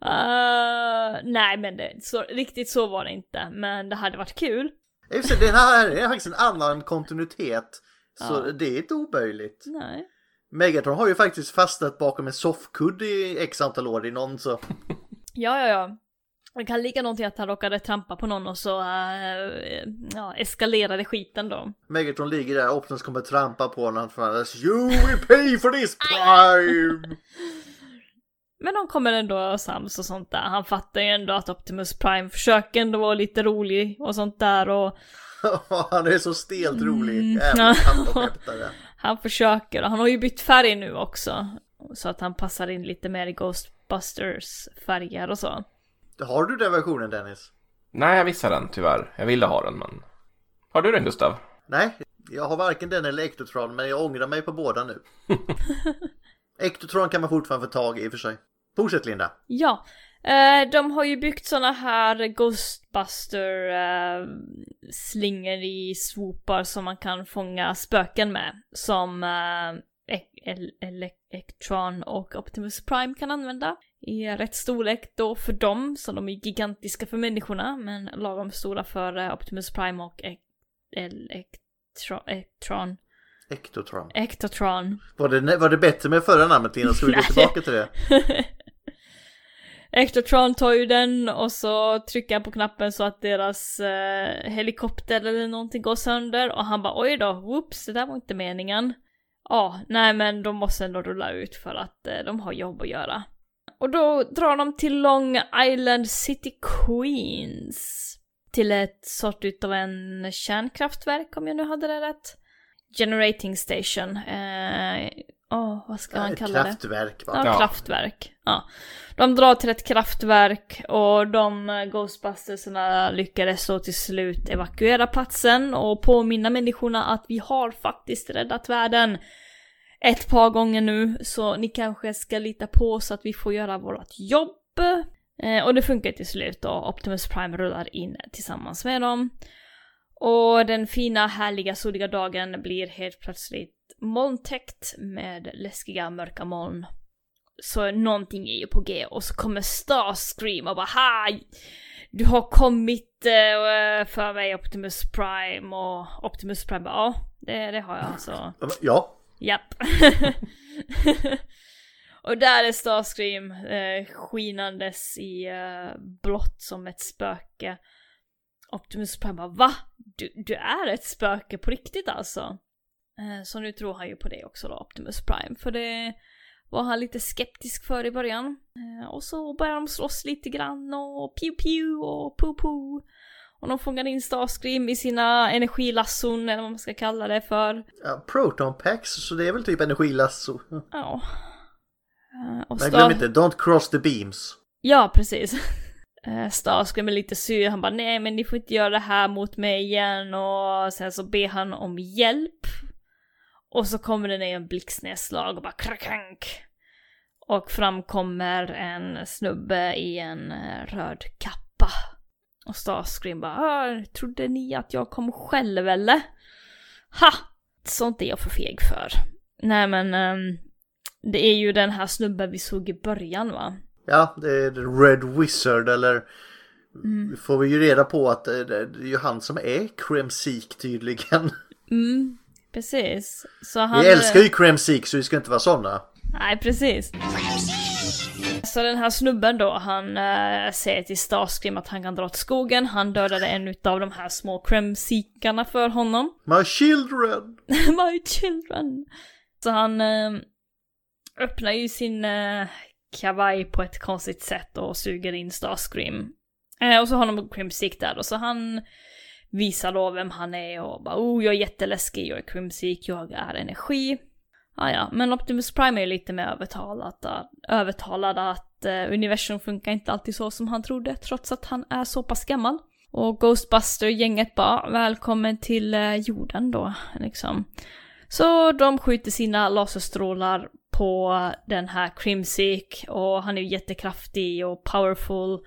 Uh, nej men det, så, riktigt så var det inte, men det hade varit kul. Och Den här är faktiskt en annan kontinuitet. Så Ja. det är inte omöjligt. Nej. Megatron har ju faktiskt fastnat bakom en soffkudd i x antal år i någon så. Ja, ja, ja. Det kan ligga någonting att han råkade trampa på någon och så uh, ja, eskalerade skiten då. Megatron ligger där, Optimus kommer trampa på honom. För you will pay for this prime! Men de kommer ändå sams och sånt där. Han fattar ju ändå att Optimus Prime försöker ändå vara lite rolig och sånt där och han är så stelt rolig. Mm. Även tandskämtare. han försöker. Och han har ju bytt färg nu också. Så att han passar in lite mer i Ghostbusters färger och så. Har du den versionen Dennis? Nej, jag missade den tyvärr. Jag ville ha den, men... Har du den Gustav? Nej, jag har varken den eller Ectotron men jag ångrar mig på båda nu. Ectotron kan man fortfarande få tag i i och för sig. Fortsätt Linda. Ja, eh, de har ju byggt såna här Ghostbuster eh, slingor i swoopar som man kan fånga spöken med. Som eh, E- El- Ele- Electron och Optimus Prime kan använda. I rätt storlek då för dem, så de är gigantiska för människorna, men lagom stora för Optimus Prime och E- Electron, Ectotron. Ectotron. Var det, var det bättre med förra namnet Linda? Ska vi gå tillbaka till det? Ectotron tar ju den och så trycker han på knappen så att deras eh, helikopter eller någonting går sönder och han bara oj då, whoops, det där var inte meningen. Ja, nej men de måste ändå rulla ut för att eh, de har jobb att göra. Och då drar de till Long Island City Queens. Till ett sort utav en kärnkraftverk om jag nu hade det rätt. Generating Station. Eh, Åh, vad ska man kalla det? kraftverk va? Ja, Ja. kraftverk. Ja. De drar till ett kraftverk och de eh, Ghostbustersarna lyckades så till slut evakuera platsen och påminna människorna att vi har faktiskt räddat världen ett par gånger nu, så ni kanske ska lita på oss att vi får göra vårt jobb. Eh, och det funkar till slut och Optimus Prime rullar in tillsammans med dem. Och den fina, härliga, soliga dagen blir helt plötsligt molntäckt med läskiga mörka moln. Så någonting är ju på G och så kommer Starscream och bara ha! Du har kommit eh, för mig Optimus Prime och Optimus Prime bara ja, det, det har jag alltså. Ja, Japp. och där är Starscream eh, skinandes i eh, blått som ett spöke. Optimus Prime bara va? Du, du är ett spöke på riktigt alltså? Eh, så nu tror han ju på det också då, Optimus Prime. För det var han lite skeptisk för i början. Eh, och så börjar de slåss lite grann och pew pew och poo poo. Och de fångar in Starscream i sina energilasson eller vad man ska kalla det för. ja, Proton Packs, så det är väl typ energilasso. Ja. Eh, och Men glöm inte, don't cross the beams. Ja, precis. Starscream är lite sur, han bara nej men ni får inte göra det här mot mig igen och sen så ber han om hjälp. Och så kommer det ner en blixtnedslag och bara krakank. Och fram kommer en snubbe i en eh, röd kappa. Och Starscream bara "Ah, trodde ni att jag kom själv eller? Ha! Sånt är jag för feg för. Nej men ehm, det är ju den här snubben vi såg i början va? Ja, det är Red Wizard eller Mm. får vi ju reda på att det det är ju han som är Kremsik tydligen. Mm, precis. Så han... Vi älskar ju Kremsik så vi ska inte vara sådana. Nej, precis. Så den här snubben då, han äh, säger till Starscream att han kan dra till skogen. Han dödade en utav de här små kremsikarna för honom. My children! My children! Så han eh, öppnar ju sin eh, kavaj på ett konstigt sätt och suger in Starscream. Och så har de Crimsick där då, så han visar då vem han är och bara oh jag är jätteläskig, jag är krimsik, jag är energi. Ah, ja, men Optimus Prime är ju lite mer övertalad, övertalad att eh, universum funkar inte alltid så som han trodde, trots att han är så pass gammal. Och Ghostbuster-gänget bara välkommen till eh, jorden då, liksom. Så de skjuter sina laserstrålar på den här Crimsick och han är ju jättekraftig och powerful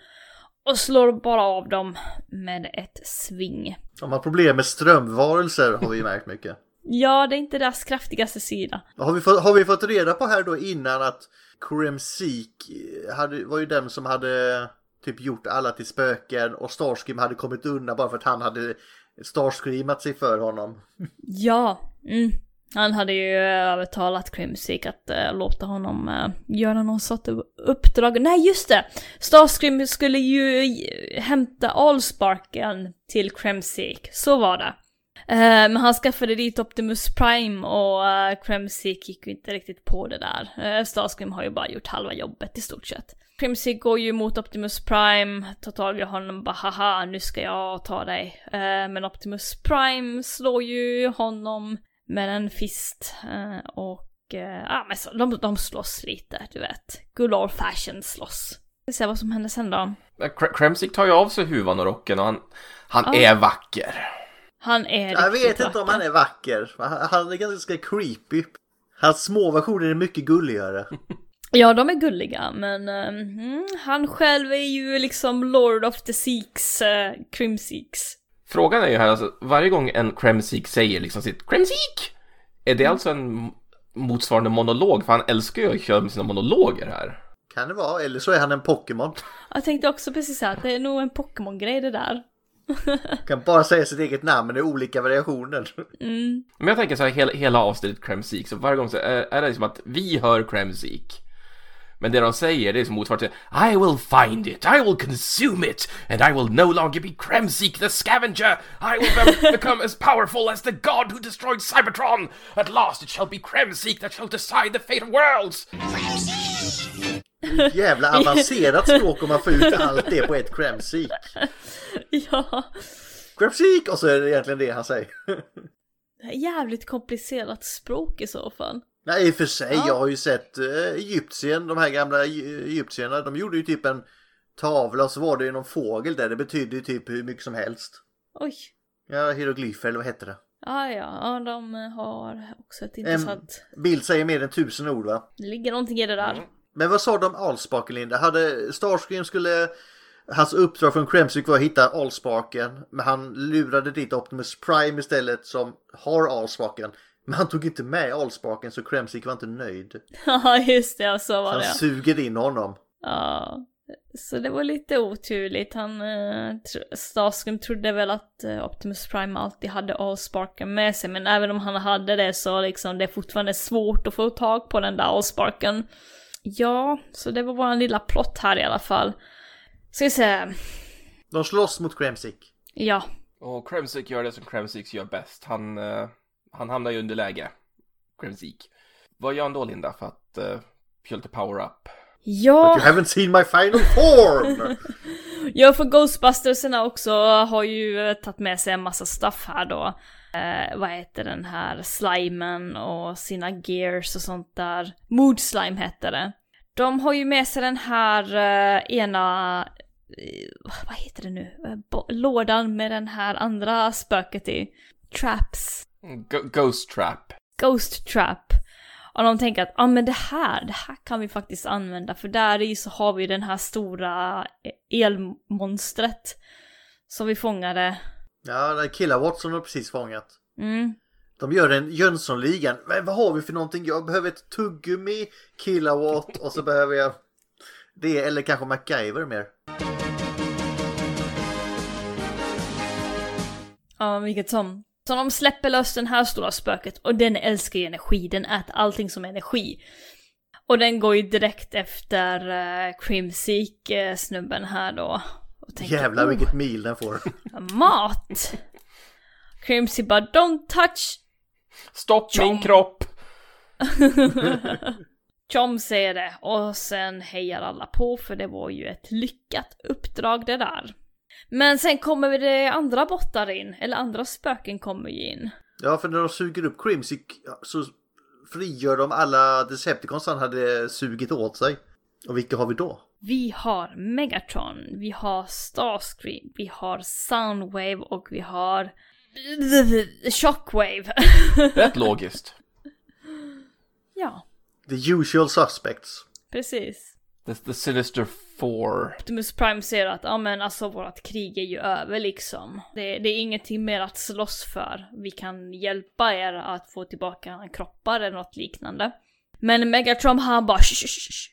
och slår bara av dem med ett sving. De har problem med strömvarelser har vi märkt mycket. Ja, det är inte deras kraftigaste sida. Har vi, fått, har vi fått reda på här då innan att Kremsik hade, var ju den som hade typ gjort alla till spöken och Starscream hade kommit undan bara för att han hade Starscreamat sig för honom. Ja, mm. Han hade ju eh, övertalat Crimsick att äh, låta honom äh, göra någon sorts uppdrag. Nej, just det! Starscream skulle ju hämta Allsparken till Crimsick, så var det. Äh, men han skaffade dit Optimus Prime och äh, Crimsick gick ju inte riktigt på det där. Äh, Starscream har ju bara gjort halva jobbet i stort sett. Crimsick går ju mot Optimus Prime, tar tag i honom och bara haha nu ska jag ta dig. Men Optimus Prime slår ju honom med en fist eh, och eh, ja men så, de, de slåss lite, du vet. Good old fashion slåss. Vi ser vad som händer sen då. Men Kr- Kremsick tar ju av sig huvan och rocken och han, han Ja. är vacker. Han är Jag vet inte om vacker. han är vacker. Han är ganska creepy. Hans små versioner är mycket gulligare. Ja, de är gulliga, men eh, mm, han själv är ju liksom Lord of the Seeks, uh, Crimseeks. Frågan är ju här, alltså, varje gång en Kremsick säger liksom sitt Kremsick! Är det alltså en motsvarande monolog? För han älskar ju att köra med sina monologer här. Kan det vara, eller så är han en Pokémon. Jag tänkte också precis här att det är nog en Pokémon-grej det där. Kan bara säga sitt eget namn men det är olika variationer. Men jag tänker så här, hela, hela avsnittet Kremsick, så varje gång så är, är det liksom att vi hör Kremsick. Men det de säger, det är som motsvarande till I will find it, I will consume it, and I will no longer be Kremsick the scavenger. I will be- become as powerful as the god who destroyed Cybertron. At last it shall be Kremsick that shall decide the fate of worlds. Jävla avancerat språk om man får ut allt det på ett Kremsik. ja, Kremsik! Och så är det egentligen det han säger. det är jävligt komplicerat språk i så fall. Nej i och för sig, Ja. jag har ju sett uh, Egyptien, de här gamla Egy- egyptierna, de gjorde ju typ en tavla och så var det ju någon fågel där, det betydde ju typ hur mycket som helst. Oj. Ja, hieroglyfer eller vad hette det? Ja, ja, ja, de har också ett intressant... Bild säger mer än tusen ord va? Det ligger någonting i det där. Men vad sa de om Allsparken Linda? Hade Starscream skulle... Hans uppdrag från Kremsick var att hitta Allsparken. Men han lurade dit Optimus Prime istället som har Allsparken. Men han tog inte med Allsparken så Kremsick var inte nöjd. Ja, just det, så Så var han det. suger in honom. Ja. Så det var lite oturligt. Han, eh, tr- Starscream trodde väl att eh, Optimus Prime alltid hade Allsparken med sig, men även om han hade det så liksom det är fortfarande svårt att få tag på den där Allsparken. Ja, så det var vår lilla plott här i alla fall. Ska vi se. De slåss mot Kremsick. Ja, Och Kremsick gör det som Kremsick gör bäst. Han, eh, han hamnar i underläge. Kremsick. Vad gör han då Linda för att uh, få lite power-up? ja. You haven't seen my final form! Ja, för Ghostbustersarna också har ju eh, tagit med sig en massa stuff här då. Eh, vad heter den här slimen och sina gears och sånt där. Mood slime heter det. De har ju med sig den här eh, ena, eh, vad heter det nu, Eh, bo- lådan med den här andra spöket i. Traps. Go- Ghost Trap. Ghost Trap. Och de tänker att, ja ah, men det här, det här kan vi faktiskt använda för där i så har vi den här stora elmonstret. Som vi fångade. ja, den kilowatt som de precis fångat. Mm. De gör en Jönssonligan. Men vad har vi för någonting? Jag behöver ett tuggummi, kilowatt och så behöver jag det eller kanske MacGyver mer. Ja, vilket som. Så de släpper lös den här stora spöket och den älskar ju energi, den äter allting som energi. Och den går ju direkt efter uh, Crimseek uh, snubben här då. Och tänker, Jävlar "Oh, vilket mil den får. Mat! Crimsey bara don't touch Stopp min Tjong. kropp! Chom säger det och sen hejar alla på för det var ju ett lyckat uppdrag det där. Men sen kommer vi det andra bottar in, eller andra spöken kommer ju in. Ja, för när de suger upp Crimsick så frigör de alla Decepticons han hade sugit åt sig. Och vilka har vi då? Vi har Megatron, vi har Starscream, vi har Soundwave och vi har Shockwave. Rätt logiskt. ja, The usual suspects. precis. The, the Sinister Four. Optimus Prime säger att ja men alltså vårt krig är ju över liksom. Det, det är ingenting mer att slåss för. Vi kan hjälpa er att få tillbaka kroppar eller något liknande. Men Megatron han bara "Shh, shh, shh.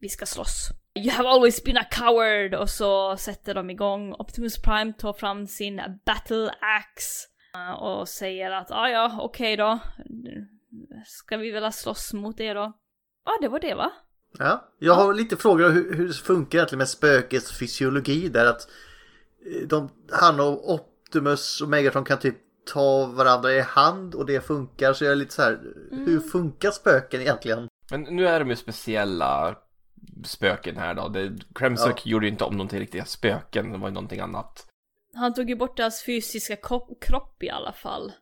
Vi ska slåss. You have always been a coward! Och så sätter de igång. Optimus Prime tar fram sin battle axe. Eh, och säger att ja ja okej okay då. Ska vi väl slåss mot er då? Ja ah, det var det va? Ja, jag har lite frågor om hur, hur det funkar egentligen med spökets fysiologi där att eh, de, han och Optimus och Megatron kan typ ta varandra i hand och det funkar så jag är lite så här, hur funkar spöken egentligen? Men nu är de ju speciella spöken här då. Det, Kremsick gjorde ju inte om dem till riktiga spöken, det var ju någonting annat. Han tog ju bort deras fysiska kropp, kropp i alla fall.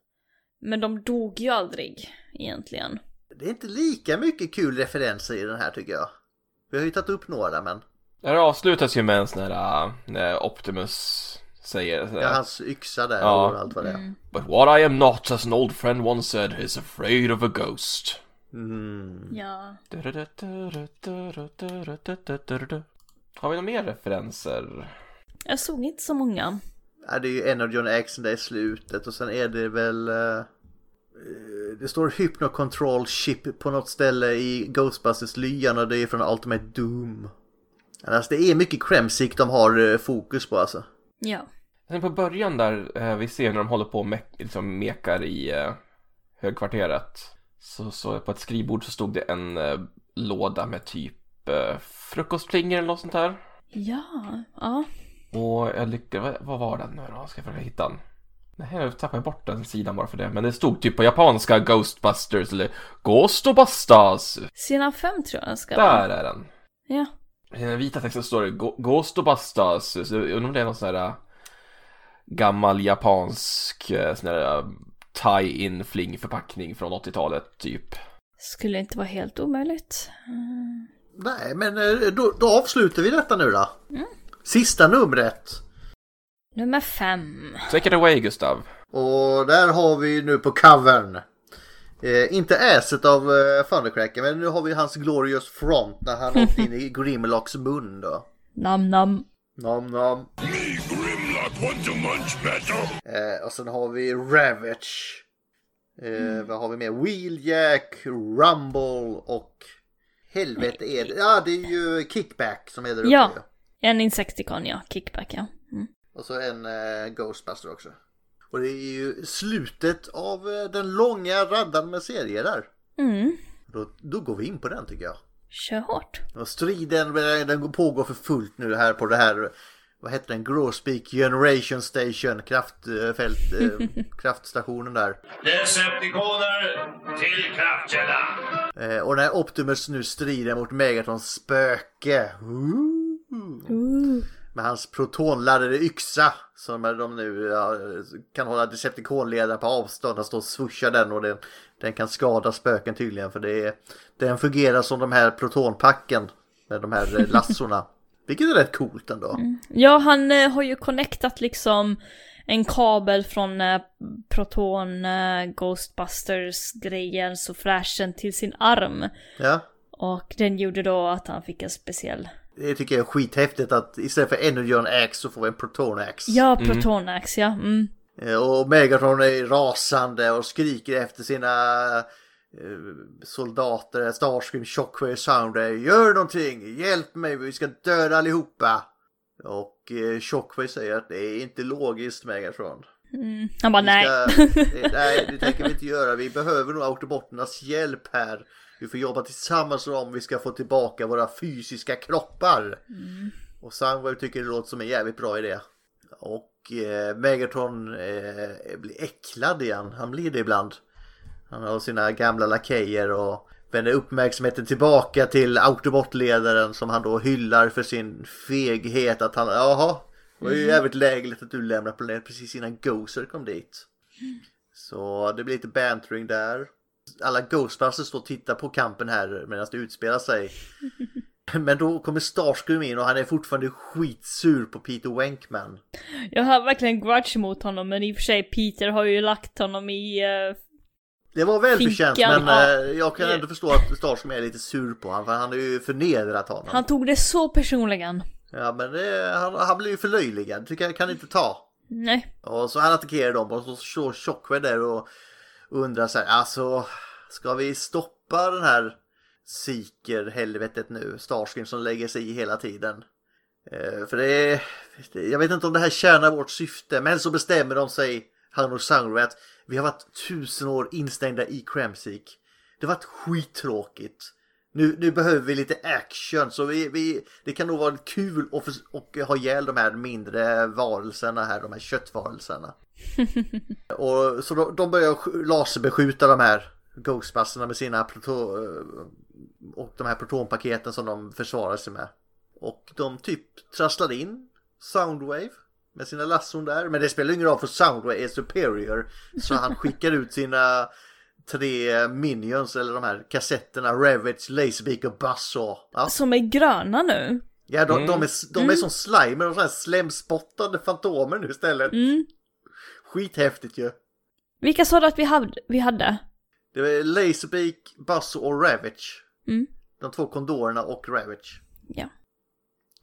Men de dog ju aldrig, egentligen. Det är inte lika mycket kul referenser i den här tycker jag. Vi har ju tagit upp några men Det avslutas ju med en sån här, äh, när Optimus säger så ja, hans yxa där Ja. och allt vad det är. But what I am not, as an old friend once said, is afraid of a ghost. Ja. Har vi några mer referenser? Jag såg inte så många. Ja, det är ju Energon X där i slutet och sen är det väl eh, Det står Hypno Control Chip på något ställe i Ghostbusters lyan och det är från Ultimate Doom. Alltså det är mycket Kremsick de har eh, fokus på alltså. Ja. Sen på början där, eh, vi ser när de håller på och me- liksom mekar i eh, högkvarteret. Så, så på ett skrivbord så stod det en låda med typ eh, frukostflingor eller något sånt där. Ja. Ja. Och jag lyckades, vad, vad var den nu då? Ska jag försöka hitta den? Nej, jag tappade bort den sidan bara för det. Men det stod typ på japanska Ghostbusters eller Ghostbusters. Sidan 5 tror jag den ska vara. Där är den. Ja. I den vita texten står det Ghostbusters. Så jag undrar om det är någon sån här äh, gammal japansk äh, sån här äh, tie-in flingförpackning från 80-talet typ. Skulle inte vara helt omöjligt. Nej, men då, då avslutar vi detta nu då. Sista numret. Nummer fem. Take it away Gustav. Och där har vi nu på covern. Eh, inte asset av eh, Thundercracker men nu har vi hans Glorious Front när han åkte in i Grimlocks mun då. Nam nam. Nom nom. Me, Grimlock, want to munch better? Eh, och sen har vi Ravage. Eh, Vad har vi mer? Wheeljack, Rumble och helvete är det. Ja det är ju Kickback som är där uppe. Ja. En Insecticon, ja. Kickback, ja. Och så en eh, Ghostbuster också. Och det är ju slutet av eh, den långa raddan med serier där. Mm. Då, då går vi in på den tycker jag. Kör hårt. Och striden eh, den pågår för fullt nu här på det här vad heter den? Grosbeak Generation Station kraftfält, eh, kraftstationen där. Decepticoner till kraftkällan. Eh, och när Optimus nu strider mot Megatrons spöke. Ooh. Med hans protonladdade yxa. Som de nu ja, kan hålla Decepticon-ledaren på avstånd. Han står och swooshar den och den, den kan skada spöken tydligen. För det är, den fungerar som de här protonpacken. Med de här eh, lassorna. Vilket är rätt coolt ändå. Ja, han eh, har ju connectat liksom en kabel från eh, Proton eh, Ghostbusters grejen så flashen till sin arm. Ja. Och den gjorde då att han fick en speciell... Det tycker jag är skithäftigt att istället för Energon Axe så får vi en Proton Axe. Ja, Protonax, ja. Mm. Eh, Och Megatron är rasande och skriker efter sina eh, soldater, Starscream, Shockwave, Soundwave. Gör någonting! Hjälp mig, vi ska döda allihopa! Och eh, Shockwave säger att det är inte logiskt Megatron. Han bara nej. ska, nej, det tänker vi inte göra. Vi behöver nog Autobotternas hjälp här. Vi får jobba tillsammans om vi ska få tillbaka våra fysiska kroppar. Och Soundwave tycker det låter som en jävligt bra idé. Och eh, Megatron eh, blir äcklad igen. Han blir det ibland. Han har sina gamla lakejer och vänder uppmärksamheten tillbaka till Autobot-ledaren som han då hyllar för sin feghet. Att han, jaha, det var ju jävligt lägligt att du lämnade planeten precis innan Gozer kom dit. Så det blir lite bantering där. Alla Ghostbusters står och tittar på kampen här medan det utspelar sig. Men då kommer Starscream in och han är fortfarande skitsur på Peter Wankman. Jag har verkligen grudge mot honom men i och för sig Peter har ju lagt honom i... eh, Det var välförtjänt men eh, jag kan ändå förstå att Starscream är lite sur på honom för han har ju förnedrat honom. han tog det så personligen. Ja men det, han, han blir ju förlöjligad, tycker jag kan inte ta. Nej. Och så han attackerar dem och så står Shockwave där och undrar så här, alltså ska vi stoppa den här Seeker-helvetet nu? Starscream som lägger sig i hela tiden. Eh, för det är, jag vet inte om det här tjänar vårt syfte, men så bestämmer de sig, han och Soundwave, att vi har varit tusen år instängda i Cramseek. Det har varit skittråkigt. Nu, nu behöver vi lite action så vi, vi, det kan nog vara kul att förs- och ha ihjäl de här mindre varelserna här, de här köttvarelserna. och, så de, de börjar sk- laserbeskjuta de här Ghostbusterna med sina proto, och de här protonpaketen som de försvarar sig med. Och de typ trasslar in Soundwave med sina lasson där. Men det spelar ingen roll för Soundwave är superior. Så han skickar ut sina tre minions eller de här kassetterna Ravage, Laserbeak och Buzz och, ja. Som är gröna nu. Ja, de, de är, de är som slime och sådana här slemspottande fantomer nu istället. Skithäftigt ju. Vilka sa du att vi hade? Vi hade? Det är Laserbeak, Buzz och Ravage. Mm. De två kondorerna och Ravage. Ja.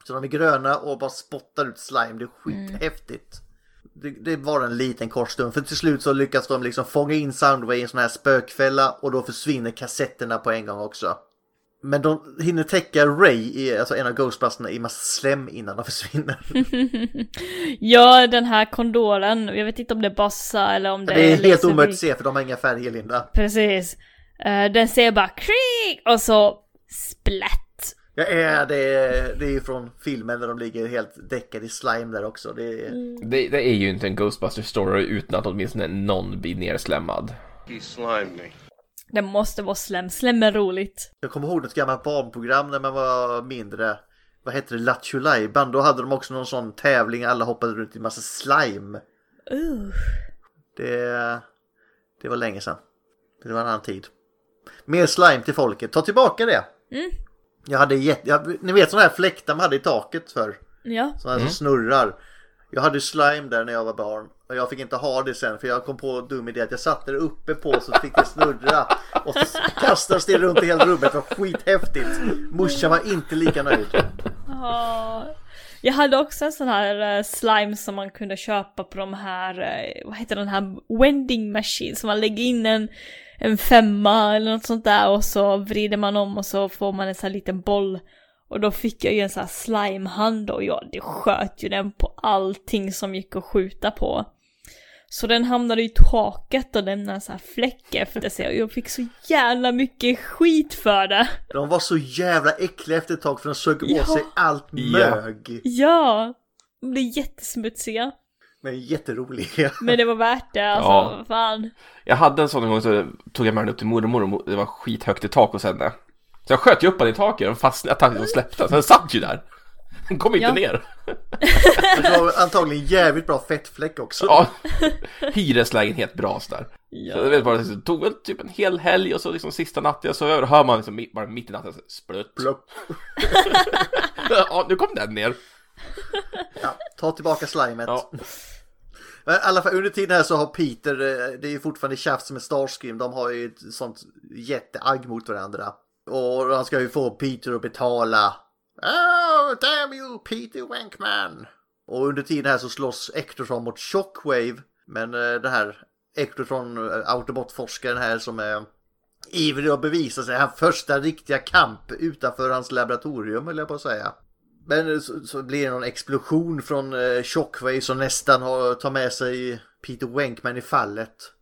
Så de är gröna och bara spottar ut slime. Det är skithäftigt. Det, det var en liten kort stund för till slut så lyckas de liksom fånga in Soundwave i en sån här spökfälla och då försvinner kassetterna på en gång också. Men de hinner täcka Ray, i, alltså en av Ghostbusterna, i massa slem innan de försvinner. Ja, den här kondoren. Jag vet inte om det är Bossa eller om det, Det är helt omöjligt att se för de har inga färger Linda. Precis. Eh, den ser bara krig och så splätt. Ja, är det, det är ju från filmen där de ligger helt däckade i slime där också. Det är, Det, det är ju inte en Ghostbuster story utan att åtminstone någon blir nerslämmad. He slimed me. Det måste vara slem. Slem är roligt. Jag kommer ihåg ett gammalt barnprogram när man var mindre. Vad hette det? Lattjo. Då hade de också någon sån tävling. Alla hoppade runt i massa slime. Uh. Det, det var länge sedan. Det var en annan tid. Mer slime till folket. Ta tillbaka det. Jag hade jätte... Jag, ni vet sådana här fläktar man hade i taket för. Ja. Sådana här som snurrar. Jag hade slime där när jag var barn. Och jag fick inte ha det sen för jag kom på en dum idé att jag satte det uppe på så fick det snurra. Och så kastades det runt i hela rummet. Det var skithäftigt. Morsan var inte lika nöjd. Jag hade också en sån här eh, slime som man kunde köpa på de här, eh, vad heter den här, wending machine, som man lägger in en, en femma eller något sånt där och så vrider man om och så får man en sån här liten boll. Och då fick jag ju en sån här slimehand och jag det sköt ju den på allting som gick att skjuta på. Så den hamnade i taket och lämnade sån här fläck efter sig och jag fick så jävla mycket skit för det. De var så jävla äckliga efter ett tag för de sög Ja. åt sig allt mög. Ja! De blev jättesmutsiga. Men jätteroliga. Men det var värt det alltså, Ja. fan. Jag hade en sån en gång så tog jag med den upp till mormor och det var skithögt i tak hos henne. Så jag sköt ju upp den i taket och fastnade, jag släppte den. Så den satt ju där. Den kom inte Ja. ner. Det var antagligen jävligt bra fettfläck också. Ja, hyreslägenhet bra sådär. Ja. Så jag vet bara, det tog väl typ en hel helg och så liksom sista natten jag sov över hör man liksom bara mitt i natten så splutt. Plopp. Ja, nu kom den ner. Ja, ta tillbaka slimet. Ja. Men i alla fall under tiden här så har Peter, eh, det är ju fortfarande tjafs med Starscream. De har ju ett sånt jätteagg mot varandra. Och han ska ju få Peter att betala. Oh, damn you Peter Wankman! Och under tiden här så slåss Ectotron mot Shockwave. Men eh, den här Ectotron, eh, Autobot-forskaren här som är ivrig att bevisa sig. Hans första riktiga kamp utanför hans laboratorium, eller jag på att säga. Men eh, så, så blir det någon explosion från eh, Shockwave som nästan har, tar med sig Peter Wankman i fallet.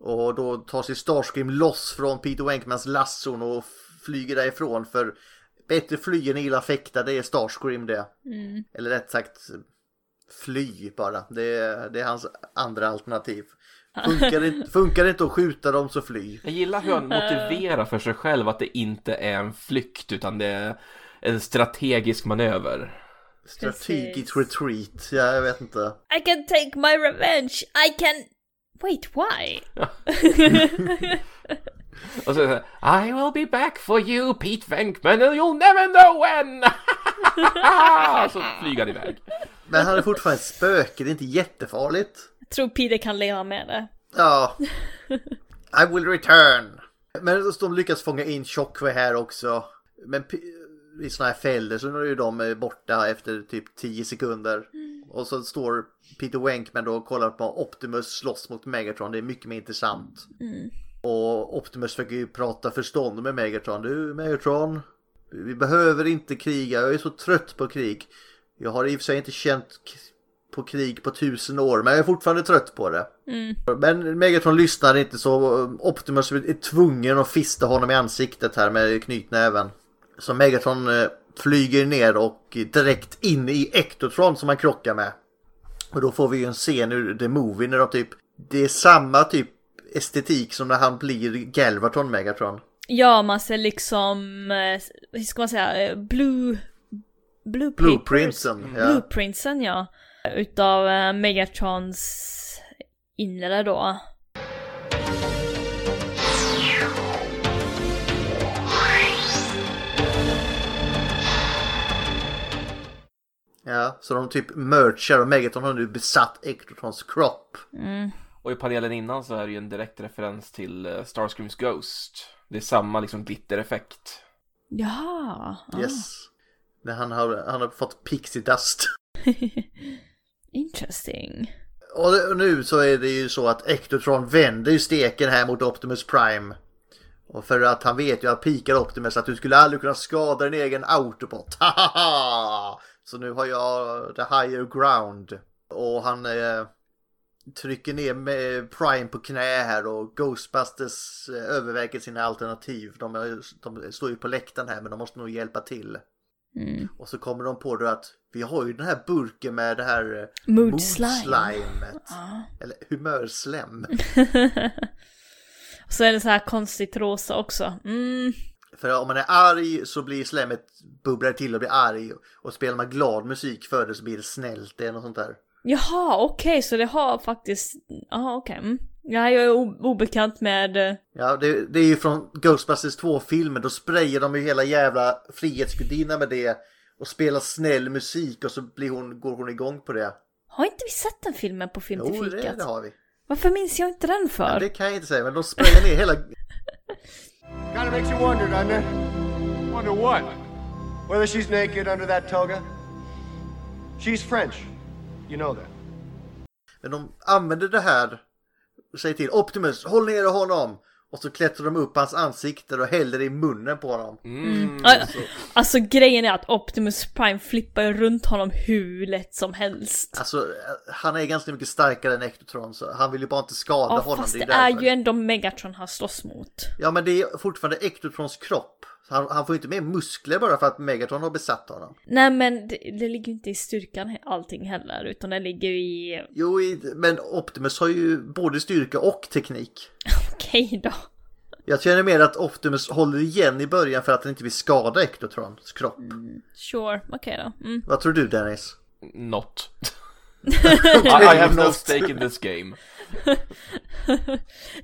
Och då tar sig Starscream loss från Peter Wankmans lasson och flyger därifrån för bättre fly än illa fäkta, det är Starscream det. Eller rätt sagt fly bara, det är, det är hans andra alternativ. Funkar det, inte- funkar det inte att skjuta dem så fly. Jag gillar hur han motiverar för sig själv att det inte är en flykt utan det är en strategisk manöver. Strategic Precis. retreat, ja, jag vet inte. I can take my revenge, I can... Wait, why? Och så säger I will be back for you Pete Venkman and you'll never know when! så flyger han iväg. Men han är fortfarande ett spöke, det är inte jättefarligt. Jag tror Peter kan leva med det. Ja. I will return. Men de lyckas fånga in Shockwave här också. Men i såna här fällor så är ju de eh, borta efter typ 10 sekunder. Och så står Peter Wankman då och kollar på Optimus slåss mot Megatron. Det är mycket mer intressant. Och Optimus försöker ju prata förstånd med Megatron. Du Megatron, vi behöver inte kriga. Jag är så trött på krig. Jag har i och för sig inte känt på krig på tusen år, men jag är fortfarande trött på det. Men Megatron lyssnar inte så Optimus är tvungen att fista honom i ansiktet här med knytnäven. Så Megatron eh, flyger ner och direkt in i Ectotron som han krockar med. Och då får vi ju en scen ur The Movie när de typ, det är samma typ estetik som när han blir Galvatron Megatron. Ja, man ser liksom, eh, hur ska man säga, eh, blue... Blue. Blueprintsen, ja. Blueprintsen, ja. Utav eh, Megatrons inre då. Ja, så de typ merchar och Megatron har nu besatt Ectotrons kropp. Och i panelen innan så är det ju en direkt referens till eh, Starscreams Ghost. Det är samma liksom glittereffekt. Jaha. ah, Yes. När han har, han har fått pixie dust. Interesting. Och nu så är det ju så att Ectotron vänder ju steken här mot Optimus Prime. Och för att han vet ju att pikar Optimus att du skulle aldrig kunna skada din egen Autobot. Hahaha! så nu har jag the higher ground. Och han eh, trycker ner med Prime på knä här och Ghostbusters eh, överväger sina alternativ. De, är, de står ju på läktaren här men de måste nog hjälpa till. Och så kommer de på då att vi har ju den här burken med det här eh, Mood slime. mood-slimet. Eller humörslem. Och så är det så här konstigt rosa också. Mm. För om man är arg så blir slemmet bubblar till och blir arg. Och spelar man glad musik för det så blir det snällt. Det är något sånt där. Jaha, okej, så det har faktiskt, jaha okej. Mm. Ja, jag är obekant med... eh, Ja, det, det är ju från Ghostbusters 2-filmen. Då sprayar de ju hela jävla Frihetsgudinnan med det. Och spelar snäll musik och så blir hon, går hon igång på det. Har inte vi sett den filmen på Film till Jo, det, fikat? det har vi. Varför minns jag inte den för? Ja, det kan jag inte säga, men de sprayar ner hela... Kind of makes you wonder, doesn't it? Wonder what? Whether she's naked under that toga. She's French. You know that. Men de använder det här och säger till Optimus, håll ner honom! Och så klättrar de upp hans ansikte och häller i munnen på honom. Ja, Alltså grejen är att Optimus Prime flippar runt honom hur lätt som helst. Alltså, eh, han är ganska mycket starkare än Ectotron så han vill ju bara inte skada Ja, honom. fast det det är är därför. ju ändå Megatron han slåss mot. Ja, men det är fortfarande Ectotrons kropp. Han, han får ju inte mer muskler bara för att Megatron har besatt honom. Nej men det, det ligger ju inte i styrkan allting heller, utan det ligger ju i... Jo, i, men Optimus har ju både styrka och teknik. Okej då. Jag känner mer att Optimus håller igen i början för att han inte vill skada Ectotrons kropp. Sure, okej då. Mm. Vad tror du Dennis? Not. I, I have no stake in this game.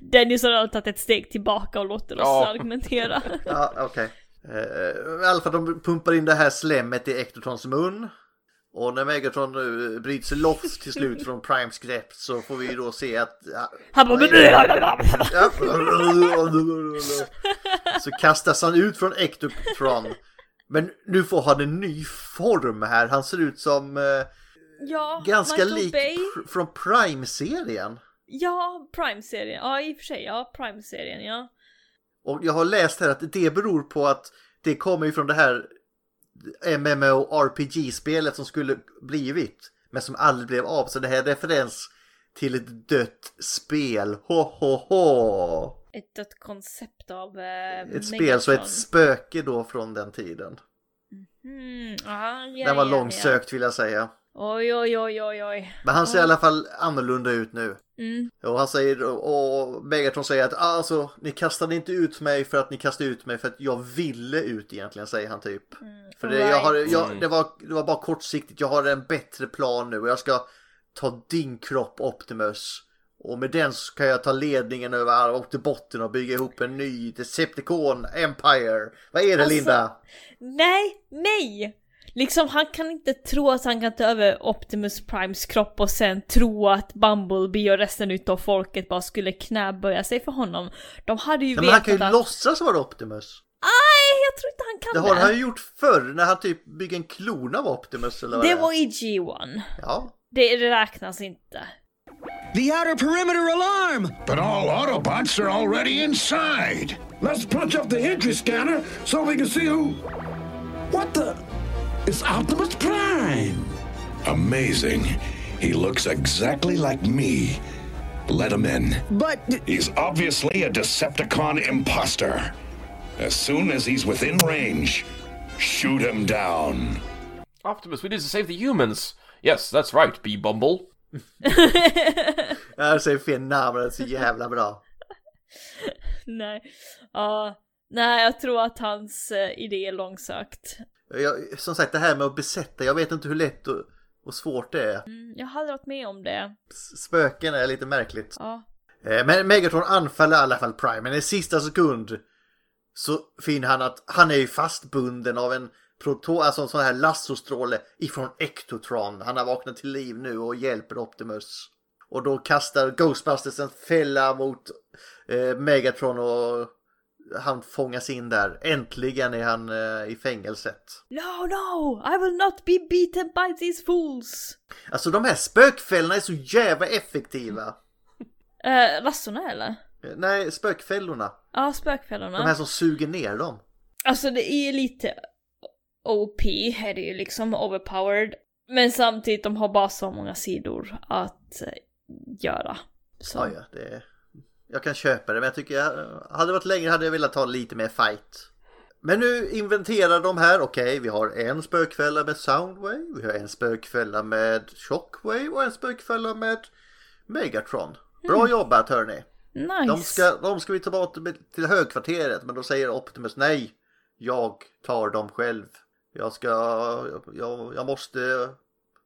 Dennis har redan tagit ett steg tillbaka och låter oss Ja. argumentera. Ja, okej. Eh, I alla fall de pumpar in det här slemmet i Ectotrons mun. Och när Megatron bryter sig loss till slut från Primes grepp så får vi då se att... Ja, Han bara... Ja. Så kastas han ut från Ectotron. Men nu får han en ny form här. Han ser ut som eh, Ja, ganska Michael lik pr- från Prime-serien. Ja, Prime-serien. Ja, i och för sig. Ja, Prime-serien, ja. Och jag har läst här att det beror på att det kommer ju från det här MMORPG-spelet som skulle blivit. Men som aldrig blev av. Så det här är referens till ett dött spel. Ho, ho, ho! Ett, ett koncept av eh, Ett spel, så ett spöke då från den tiden. Mm, ja, ja, Den var ja, långsökt vill jag säga. Oj, oj, oj, oj, oj. Men han ser i alla fall annorlunda ut nu. Mm. Och han säger, och Megatron säger att alltså, ni kastade inte ut mig för att ni kastade ut mig för att jag ville ut egentligen, säger han typ. För det, jag har, jag, det, var, det var bara kortsiktigt, jag har en bättre plan nu och jag ska ta din kropp Optimus. Och med den så kan jag ta ledningen över Autobotten och bygga ihop en ny Decepticon Empire. Vad är det Alltså- Linda? Nej, nej! Liksom han kan inte tro att han kan ta över Optimus Primes kropp och sen tro att Bumblebee och resten utav folket bara skulle knäböja sig för honom. De hade ju Nej, men han kan ju vetat att... låtsas vara Optimus. Nej, jag tror inte han kan Det det. har han ju gjort förr när han typ bygger en klon av Optimus eller vad Det var i G1. Ja. Det räknas inte. The outer perimeter alarm! But all Autobots are already inside. Let's punch up the entry scanner so we can see who. What the? It's Optimus Prime! Amazing. He looks exactly like me. Let him in. But He's obviously a Decepticon imposter. As soon as he's within range, shoot him down. Optimus, we need to save the humans. Yes, that's right, B-Bumble. Jag säger fel namn, det är så jävla bra. Nej. Ja. nej, jag tror att hans eh, idé är långsökt. Jag, som sagt, det här med att besätta, jag vet inte hur lätt och, och svårt det är. Mm, jag har aldrig varit med om det. Spöken är lite märkligt. Ja. Eh, Men Megatron anfaller i alla fall Prime, men i sista sekund så finner han att han är ju fastbunden av en proto, alltså en sån här lassostråle ifrån Ectotron. Han har vaknat till liv nu och hjälper Optimus. Och då kastar Ghostbusters en fälla mot eh, Megatron och han fångas in där. Äntligen är han eh, i fängelset. No, no! I will not be beaten by these fools! Alltså de här spökfällorna är så jävla effektiva. Eh, rassorna eller? Eh, Nej, spökfällorna. Ja, spökfällorna. De här som suger ner dem. Alltså det är lite OP, är det ju liksom overpowered. Men samtidigt, de har bara så många sidor att eh, göra. Så. Ja, ja, det... Jag kan köpa det, men jag tycker jag... Hade varit längre hade jag velat ta lite mer fight. Men nu inventerar de här, okej, vi har en spökfälla med Soundwave, vi har en spökfälla med Shockwave och en spökfälla med Megatron. Bra jobbat hörni! Nice! De ska, de ska vi ta bort till högkvarteret, men då säger Optimus nej. Jag tar dem själv. Jag ska, jag, jag måste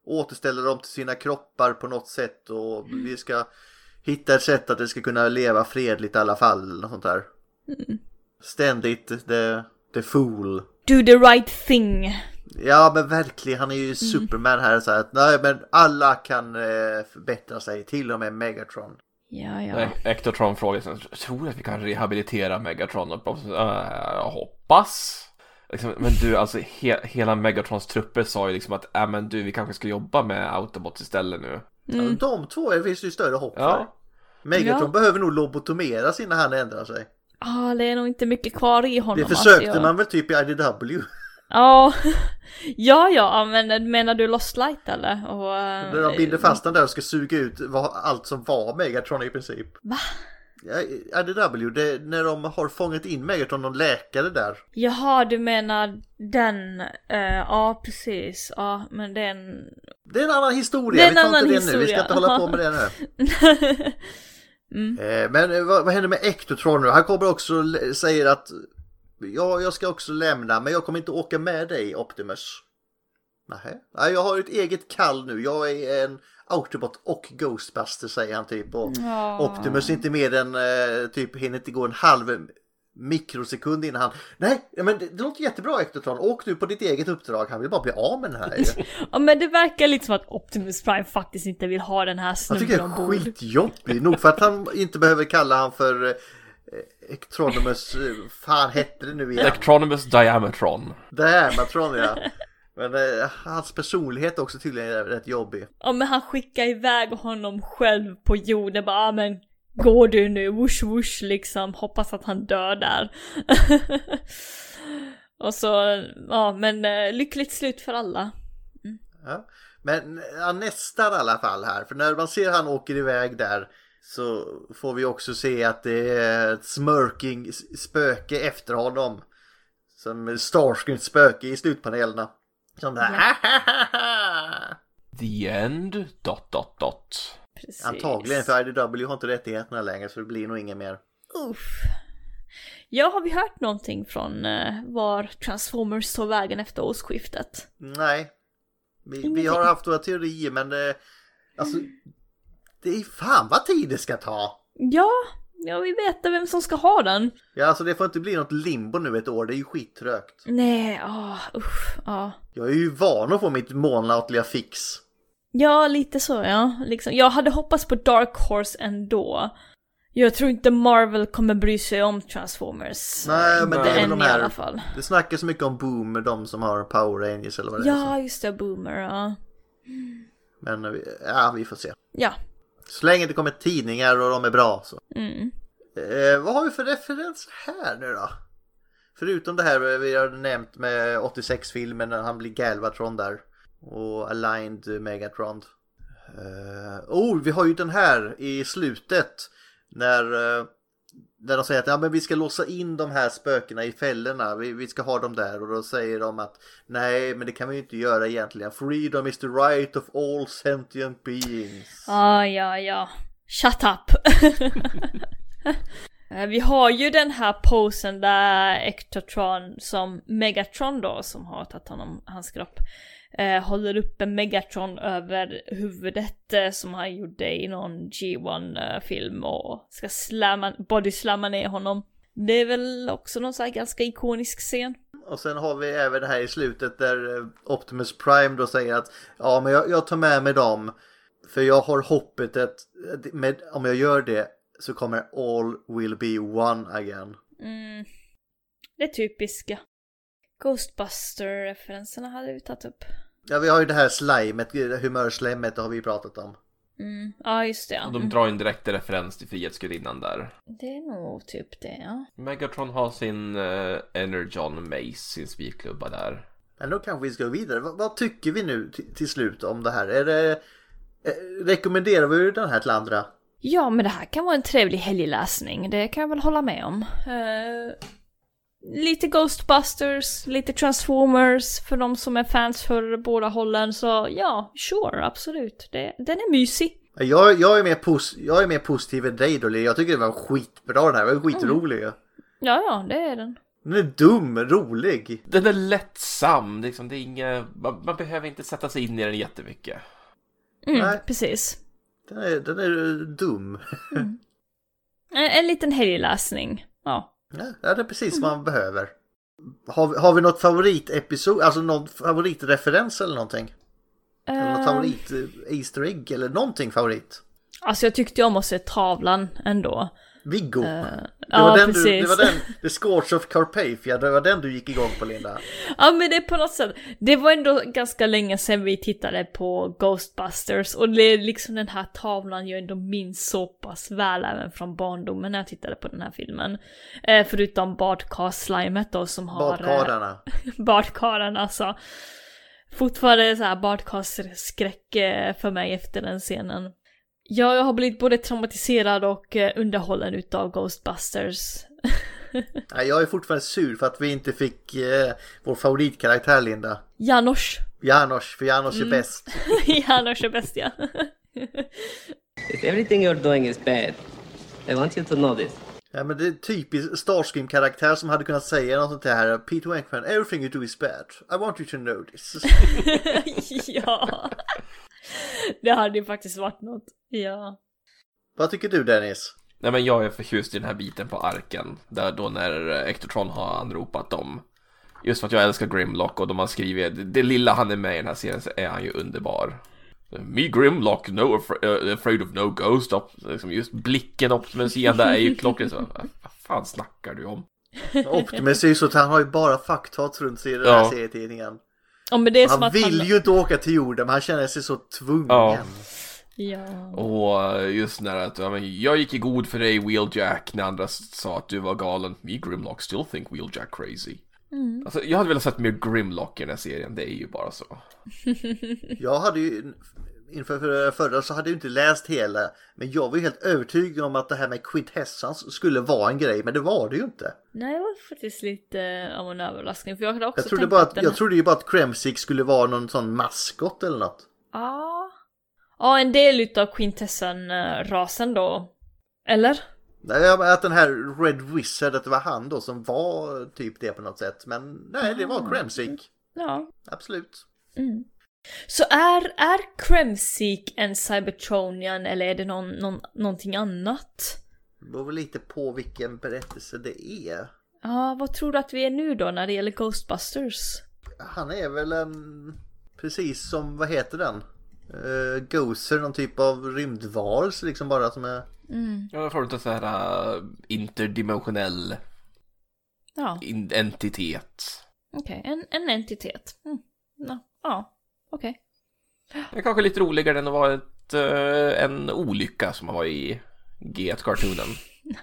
återställa dem till sina kroppar på något sätt och vi ska hitta ett sätt att det ska kunna leva fredligt i alla fall. Något sånt där. Mm. Ständigt the, the fool. Do the right thing. Ja men verkligen, han är Mm. ju Superman här så att nej men alla kan eh, förbättra sig, till och med Megatron. Ja, ja. Nej, Ectotron frågar sig, tror du att vi kan rehabilitera Megatron? Och "Eh, jag hoppas. Liksom, men du, alltså he hela Megatrons trupper sa ju liksom att, äh, men du, vi kanske ska jobba med Autobots istället nu. Mm. Ja, de två är- finns det ju större hopp för. Ja. Megatron Ja. behöver nog lobotomeras innan han ändrar sig. Ah, det är nog inte mycket kvar i honom. Det försökte alltså, man väl typ i IDW. Ja, ja, ja, men menar du Lost Light eller? Och, eh, Där de binder fast den där och ska suga ut vad, allt som var Megatron i princip. Va? IDW, det, när de har fångat in Megatron, de läkare där. Jaha, du menar den, eh, ja precis, ja men den... Det är en annan historia, en vi tar inte det nu, vi ska historia, inte hålla på med det nu. Eh, Men eh, vad, vad händer med Ectotron nu? Han kommer också l- säger att ja, jag ska också lämna, men jag kommer inte åka med dig Optimus. Nej, jag har ett eget kall nu. Jag är en Autobot och Ghostbuster säger han typ. Och Ja. Optimus är inte mer än eh, typ hinner inte gå en halv mikrosekund innan han Nej, men det, det låter jättebra Ectotron. Åk nu på ditt eget uppdrag. Han vill bara bli av med den här. Ja men det verkar lite som att Optimus Prime faktiskt inte vill ha den här Jag tycker det snubben är ombord. skitjobbig. Nog för att han inte behöver kalla han för eh, Ectronimus, eh, fan hette det nu igen? Electronimus Diametron. Diamatron ja. Men eh, hans personlighet också tydligen är rätt jobbig. Ja men han skickar iväg honom själv på jorden bara, ja men går du nu, wush wush liksom, hoppas att han dör där. Och så, ja men eh, lyckligt slut för alla. Ja. Men ja, nästan i alla fall här. För när man ser han åker iväg där så får vi också se att det är ett smirking spöke efter honom. Som Starscream spöke i slutpanelerna. Som där. The end, dot dot dot. Precis. Antagligen för IDW har inte rättigheterna längre så det blir nog inget mer. Uff. Ja, har vi hört någonting från eh, var Transformers tog vägen efter årsskiftet? Nej. Vi, vi har haft våra teorier men eh, alltså det är fan vad tid det ska ta. Ja, jag vill veta vem som ska ha den. Ja alltså det får inte bli något limbo nu ett år, det är ju skittrögt. Nej, ah, usch, ja. Jag är ju van att få mitt månatliga fix. Ja, lite så ja. Liksom, jag hade hoppats på Dark Horse ändå. Jag tror inte Marvel kommer bry sig om Transformers. Nej men det är väl de i alla här, fall. det snackas så mycket om Boom med de som har Power Rangers eller vad det är. Ja, just det, Boomer, ja. Men eh, vi- ja, vi får se. Ja. Så länge det kommer tidningar och de är bra så. Mm. Eh, vad har vi för referens här nu då? Förutom det här vi har nämnt med 86-filmen när han blir Galvatron där. Och Aligned Megatron. Eh, oh, vi har ju den här i slutet. När, eh, när de säger att ja, men vi ska låsa in de här spökena i fällorna. Vi, vi ska ha dem där. Och då säger de att nej, men det kan vi ju inte göra egentligen. Freedom is the right of all sentient beings. Ah, ja, ja. Shut up! Eh, Vi har ju den här posen där Ectotron som Megatron då, som har tagit honom, hans kropp, eh, håller upp en Megatron över huvudet eh, som han gjorde i någon G1-film och ska slamma, body slamma ner honom. Det är väl också någon sån här ganska ikonisk scen. Och sen har vi även det här i slutet där eh, Optimus Prime då säger att ja men jag, jag tar med mig dem för jag har hoppet att med, om jag gör det så kommer all will be one again. Mm. Det typiska. Ghostbuster-referenserna hade vi tagit upp. Ja vi har ju det här slimet, humörslemmet, det har vi pratat om. Mm. Ja, just det. Och de drar en direkt referens till Frihetsgudinnan där. Det är nog typ det, ja. Megatron har sin uh, Energon Mace, sin spikklubba där. Men då kanske vi ska gå vidare. Vad, vad tycker vi nu till, slut om det här? Är det, eh, rekommenderar vi den här till andra? Ja, men det här kan vara en trevlig helgläsning. Det kan jag väl hålla med om. Eh, lite Ghostbusters, lite Transformers för de som är fans för båda hållen. Så ja, sure, absolut. Det, den är mysig. Jag, jag, är mer pos, jag är mer positiv än dig då, Lea. Jag tycker det var skitbra den här, den var skitrolig. Ja, ja, det är den. Den är dum, rolig. Den är lättsam, liksom, det är inga, man, man behöver inte sätta sig in i den jättemycket. Mm, Nej. precis. Den är, den är dum. En, en liten helgläsning. Ja. Ja, det är precis vad man behöver. Har, har vi något favoritepisod, alltså någon favoritreferens eller någonting? Eller något Eh, favorit Easter egg eller någonting favorit? Alltså jag tyckte om att se tavlan ändå. Viggo. Eh, det, ja, var den du, precis. det var den, The Scorch of Carpathia, det var den du gick igång på Linda. Ja men det är på något sätt, det var ändå ganska länge sedan vi tittade på Ghostbusters och det är liksom den här tavlan jag ändå minns så pass väl även från barndomen när jag tittade på den här filmen. Eh, förutom badkarslimet då som har... Badkarlarna. badkarlarna alltså. Fortfarande så här badkarsskräck eh, för mig efter den scenen. Ja, jag har blivit både traumatiserad och eh, underhållen utav Ghostbusters. Nej, jag är fortfarande sur för att vi inte fick eh, vår favoritkaraktär Linda. Janos. Janos, för Janos är Mm. bäst. Janos är bäst ja. If everything you're doing is bad, I want you to know this. Ja men det är typiskt Starscream-karaktär som hade kunnat säga något sånt här. Peter Wankman, everything you do is bad. I want you to know this. ja. Det hade ju faktiskt varit något. Ja. Vad tycker du Dennis? Nej men jag är förtjust i den här biten på arken. Där då när Ectotron har anropat dem. Just för att jag älskar Grimlock och de har skrivit, det lilla han är med i den här serien så är han ju underbar. Me Grimlock, no afra- uh, afraid of no ghost. Op- liksom just blicken Optimus ger där är ju klockren. Så, vad fan snackar du om? Optimus är ju så att han har ju bara fucktats runt sig i den här Ja. serietidningen. Ja men det är som Han att vill han... ju inte åka till jorden men han känner sig så tvungen. Ja. Ja. Och eh, just när att, ja, men jag gick i god för dig Wheeljack när andra sa att du var galen. Me Grimlock still think Wheeljack crazy. Mm. Alltså jag hade velat sett mer Grimlock i den här serien, det är ju bara så. Jag hade ju inför för- förra så hade jag inte läst hela. Men jag var ju helt övertygad om att det här med Quintessence skulle vara en grej. Men det var det ju inte. Nej det var faktiskt lite av en överraskning för jag hade också Jag trodde, tänkt bara att att, den... jag trodde ju bara att Kremsik skulle vara någon sån maskot eller något. Ja. Ja en del utav Quintesson-rasen då. Eller? Nej, att den här Red Wizard, att det var han då som var typ det på något sätt. Men nej, det var Kremsik. Ja. Absolut. Mm. Så är, är Kremsik en Cybertronian eller är det någon, någon, någonting annat? Det beror väl lite på vilken berättelse det är. Ja, vad tror du att vi är nu då när det gäller Ghostbusters? Han är väl en... Precis som, vad heter den? Uh, Gozer, någon typ av rymdvarelse liksom bara som är... Mm. Ja, får du inte så här uh, interdimensionell Ja, in- entitet. okej. En, en entitet. Mm. Ja, ja. Okej. Det är kanske lite roligare än att vara ett, eh, en olycka som har varit i G1-cartoonen.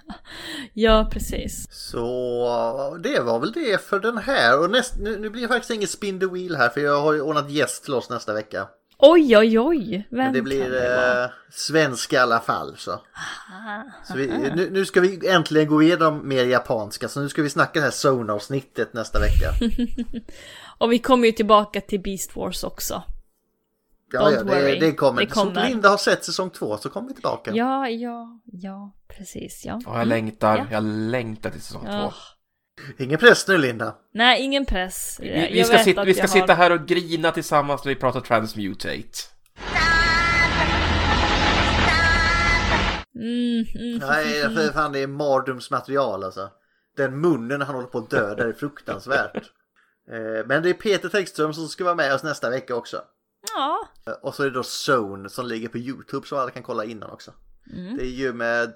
Ja, precis. Så det var väl det för den här. Och näst, nu, nu blir det faktiskt inget spin the wheel här för jag har ju ordnat gäst till oss nästa vecka. Oj, oj, oj. Vem Men det blir det eh, svenska i alla fall så. Aha, så vi, nu, nu ska vi äntligen gå igenom mer japanska så nu ska vi snacka det här Zone-avsnittet nästa vecka. Och vi kommer ju tillbaka till Beast Wars också. Ja, ja det, det kommer. Det Så kommer. Linda har sett säsong två så kommer vi tillbaka. Ja, ja, ja, precis, ja. Och jag längtar, Ja. jag längtar till säsong Ja. två. Ingen press nu Linda. Nej, ingen press. Vi, vi ska, sitta, vi ska jag sitta har- här och grina tillsammans när vi pratar transmutate. Mm, mm. Nej, för fan det är mardrömsmaterial alltså. Den munnen han håller på att dö, det är fruktansvärt. Eh, Men det är Peter Tekström som ska vara med oss nästa vecka också. Ja. Eh, Och så är det då Zone som ligger på YouTube så alla kan kolla innan också. Mm. Det är ju med,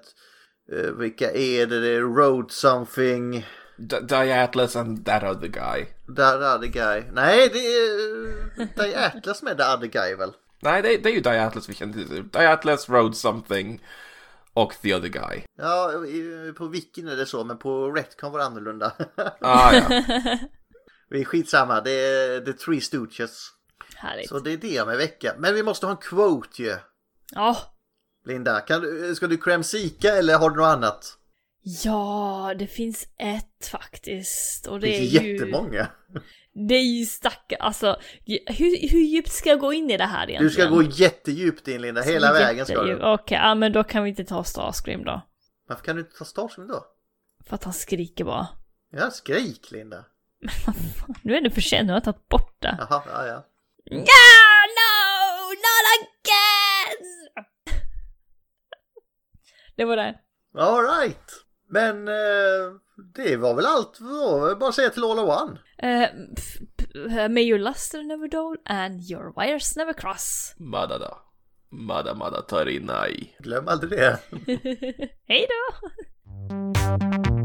eh, vilka är det? Det är Road Something, D- Diatlas and that other guy. That Other Guy. Nej, det är uh, Atlas med The Other Guy väl? Nej, det, det är ju Diatlas vi känner till. Diatlas, Road Something och The Other Guy. Ja, på Wikin är det så, men på Retcon var det annorlunda. Ah, ja. Vi är skitsamma, det är The Three Stooges. Härligt. Så det är det om en vecka. Men vi måste ha en quote ju. Ja. Linda, kan du, ska du cremsika eller har du något annat? Ja, det finns ett faktiskt. Och det, Det är finns ju... jättemånga. Det är ju stackar, alltså hur, hur djupt ska jag gå in i det här egentligen? Du ska gå jättedjupt in Linda, hela vägen ska du. Okej, ja men då kan vi inte ta Starscream då. Varför kan du inte ta Starscream då? För att han skriker bara. Ja, skrik Linda. Nu är det för sent, nu har jag tagit bort det. Jaha, ja, ja. Ja, no, not again! Det var det. Alright. Men eh, det var väl allt. Då. Bara säga till all one. Uh, p- may your luster never dull and your wires never cross. Madada. Mada mada tarinai. Glöm aldrig det. Hej då!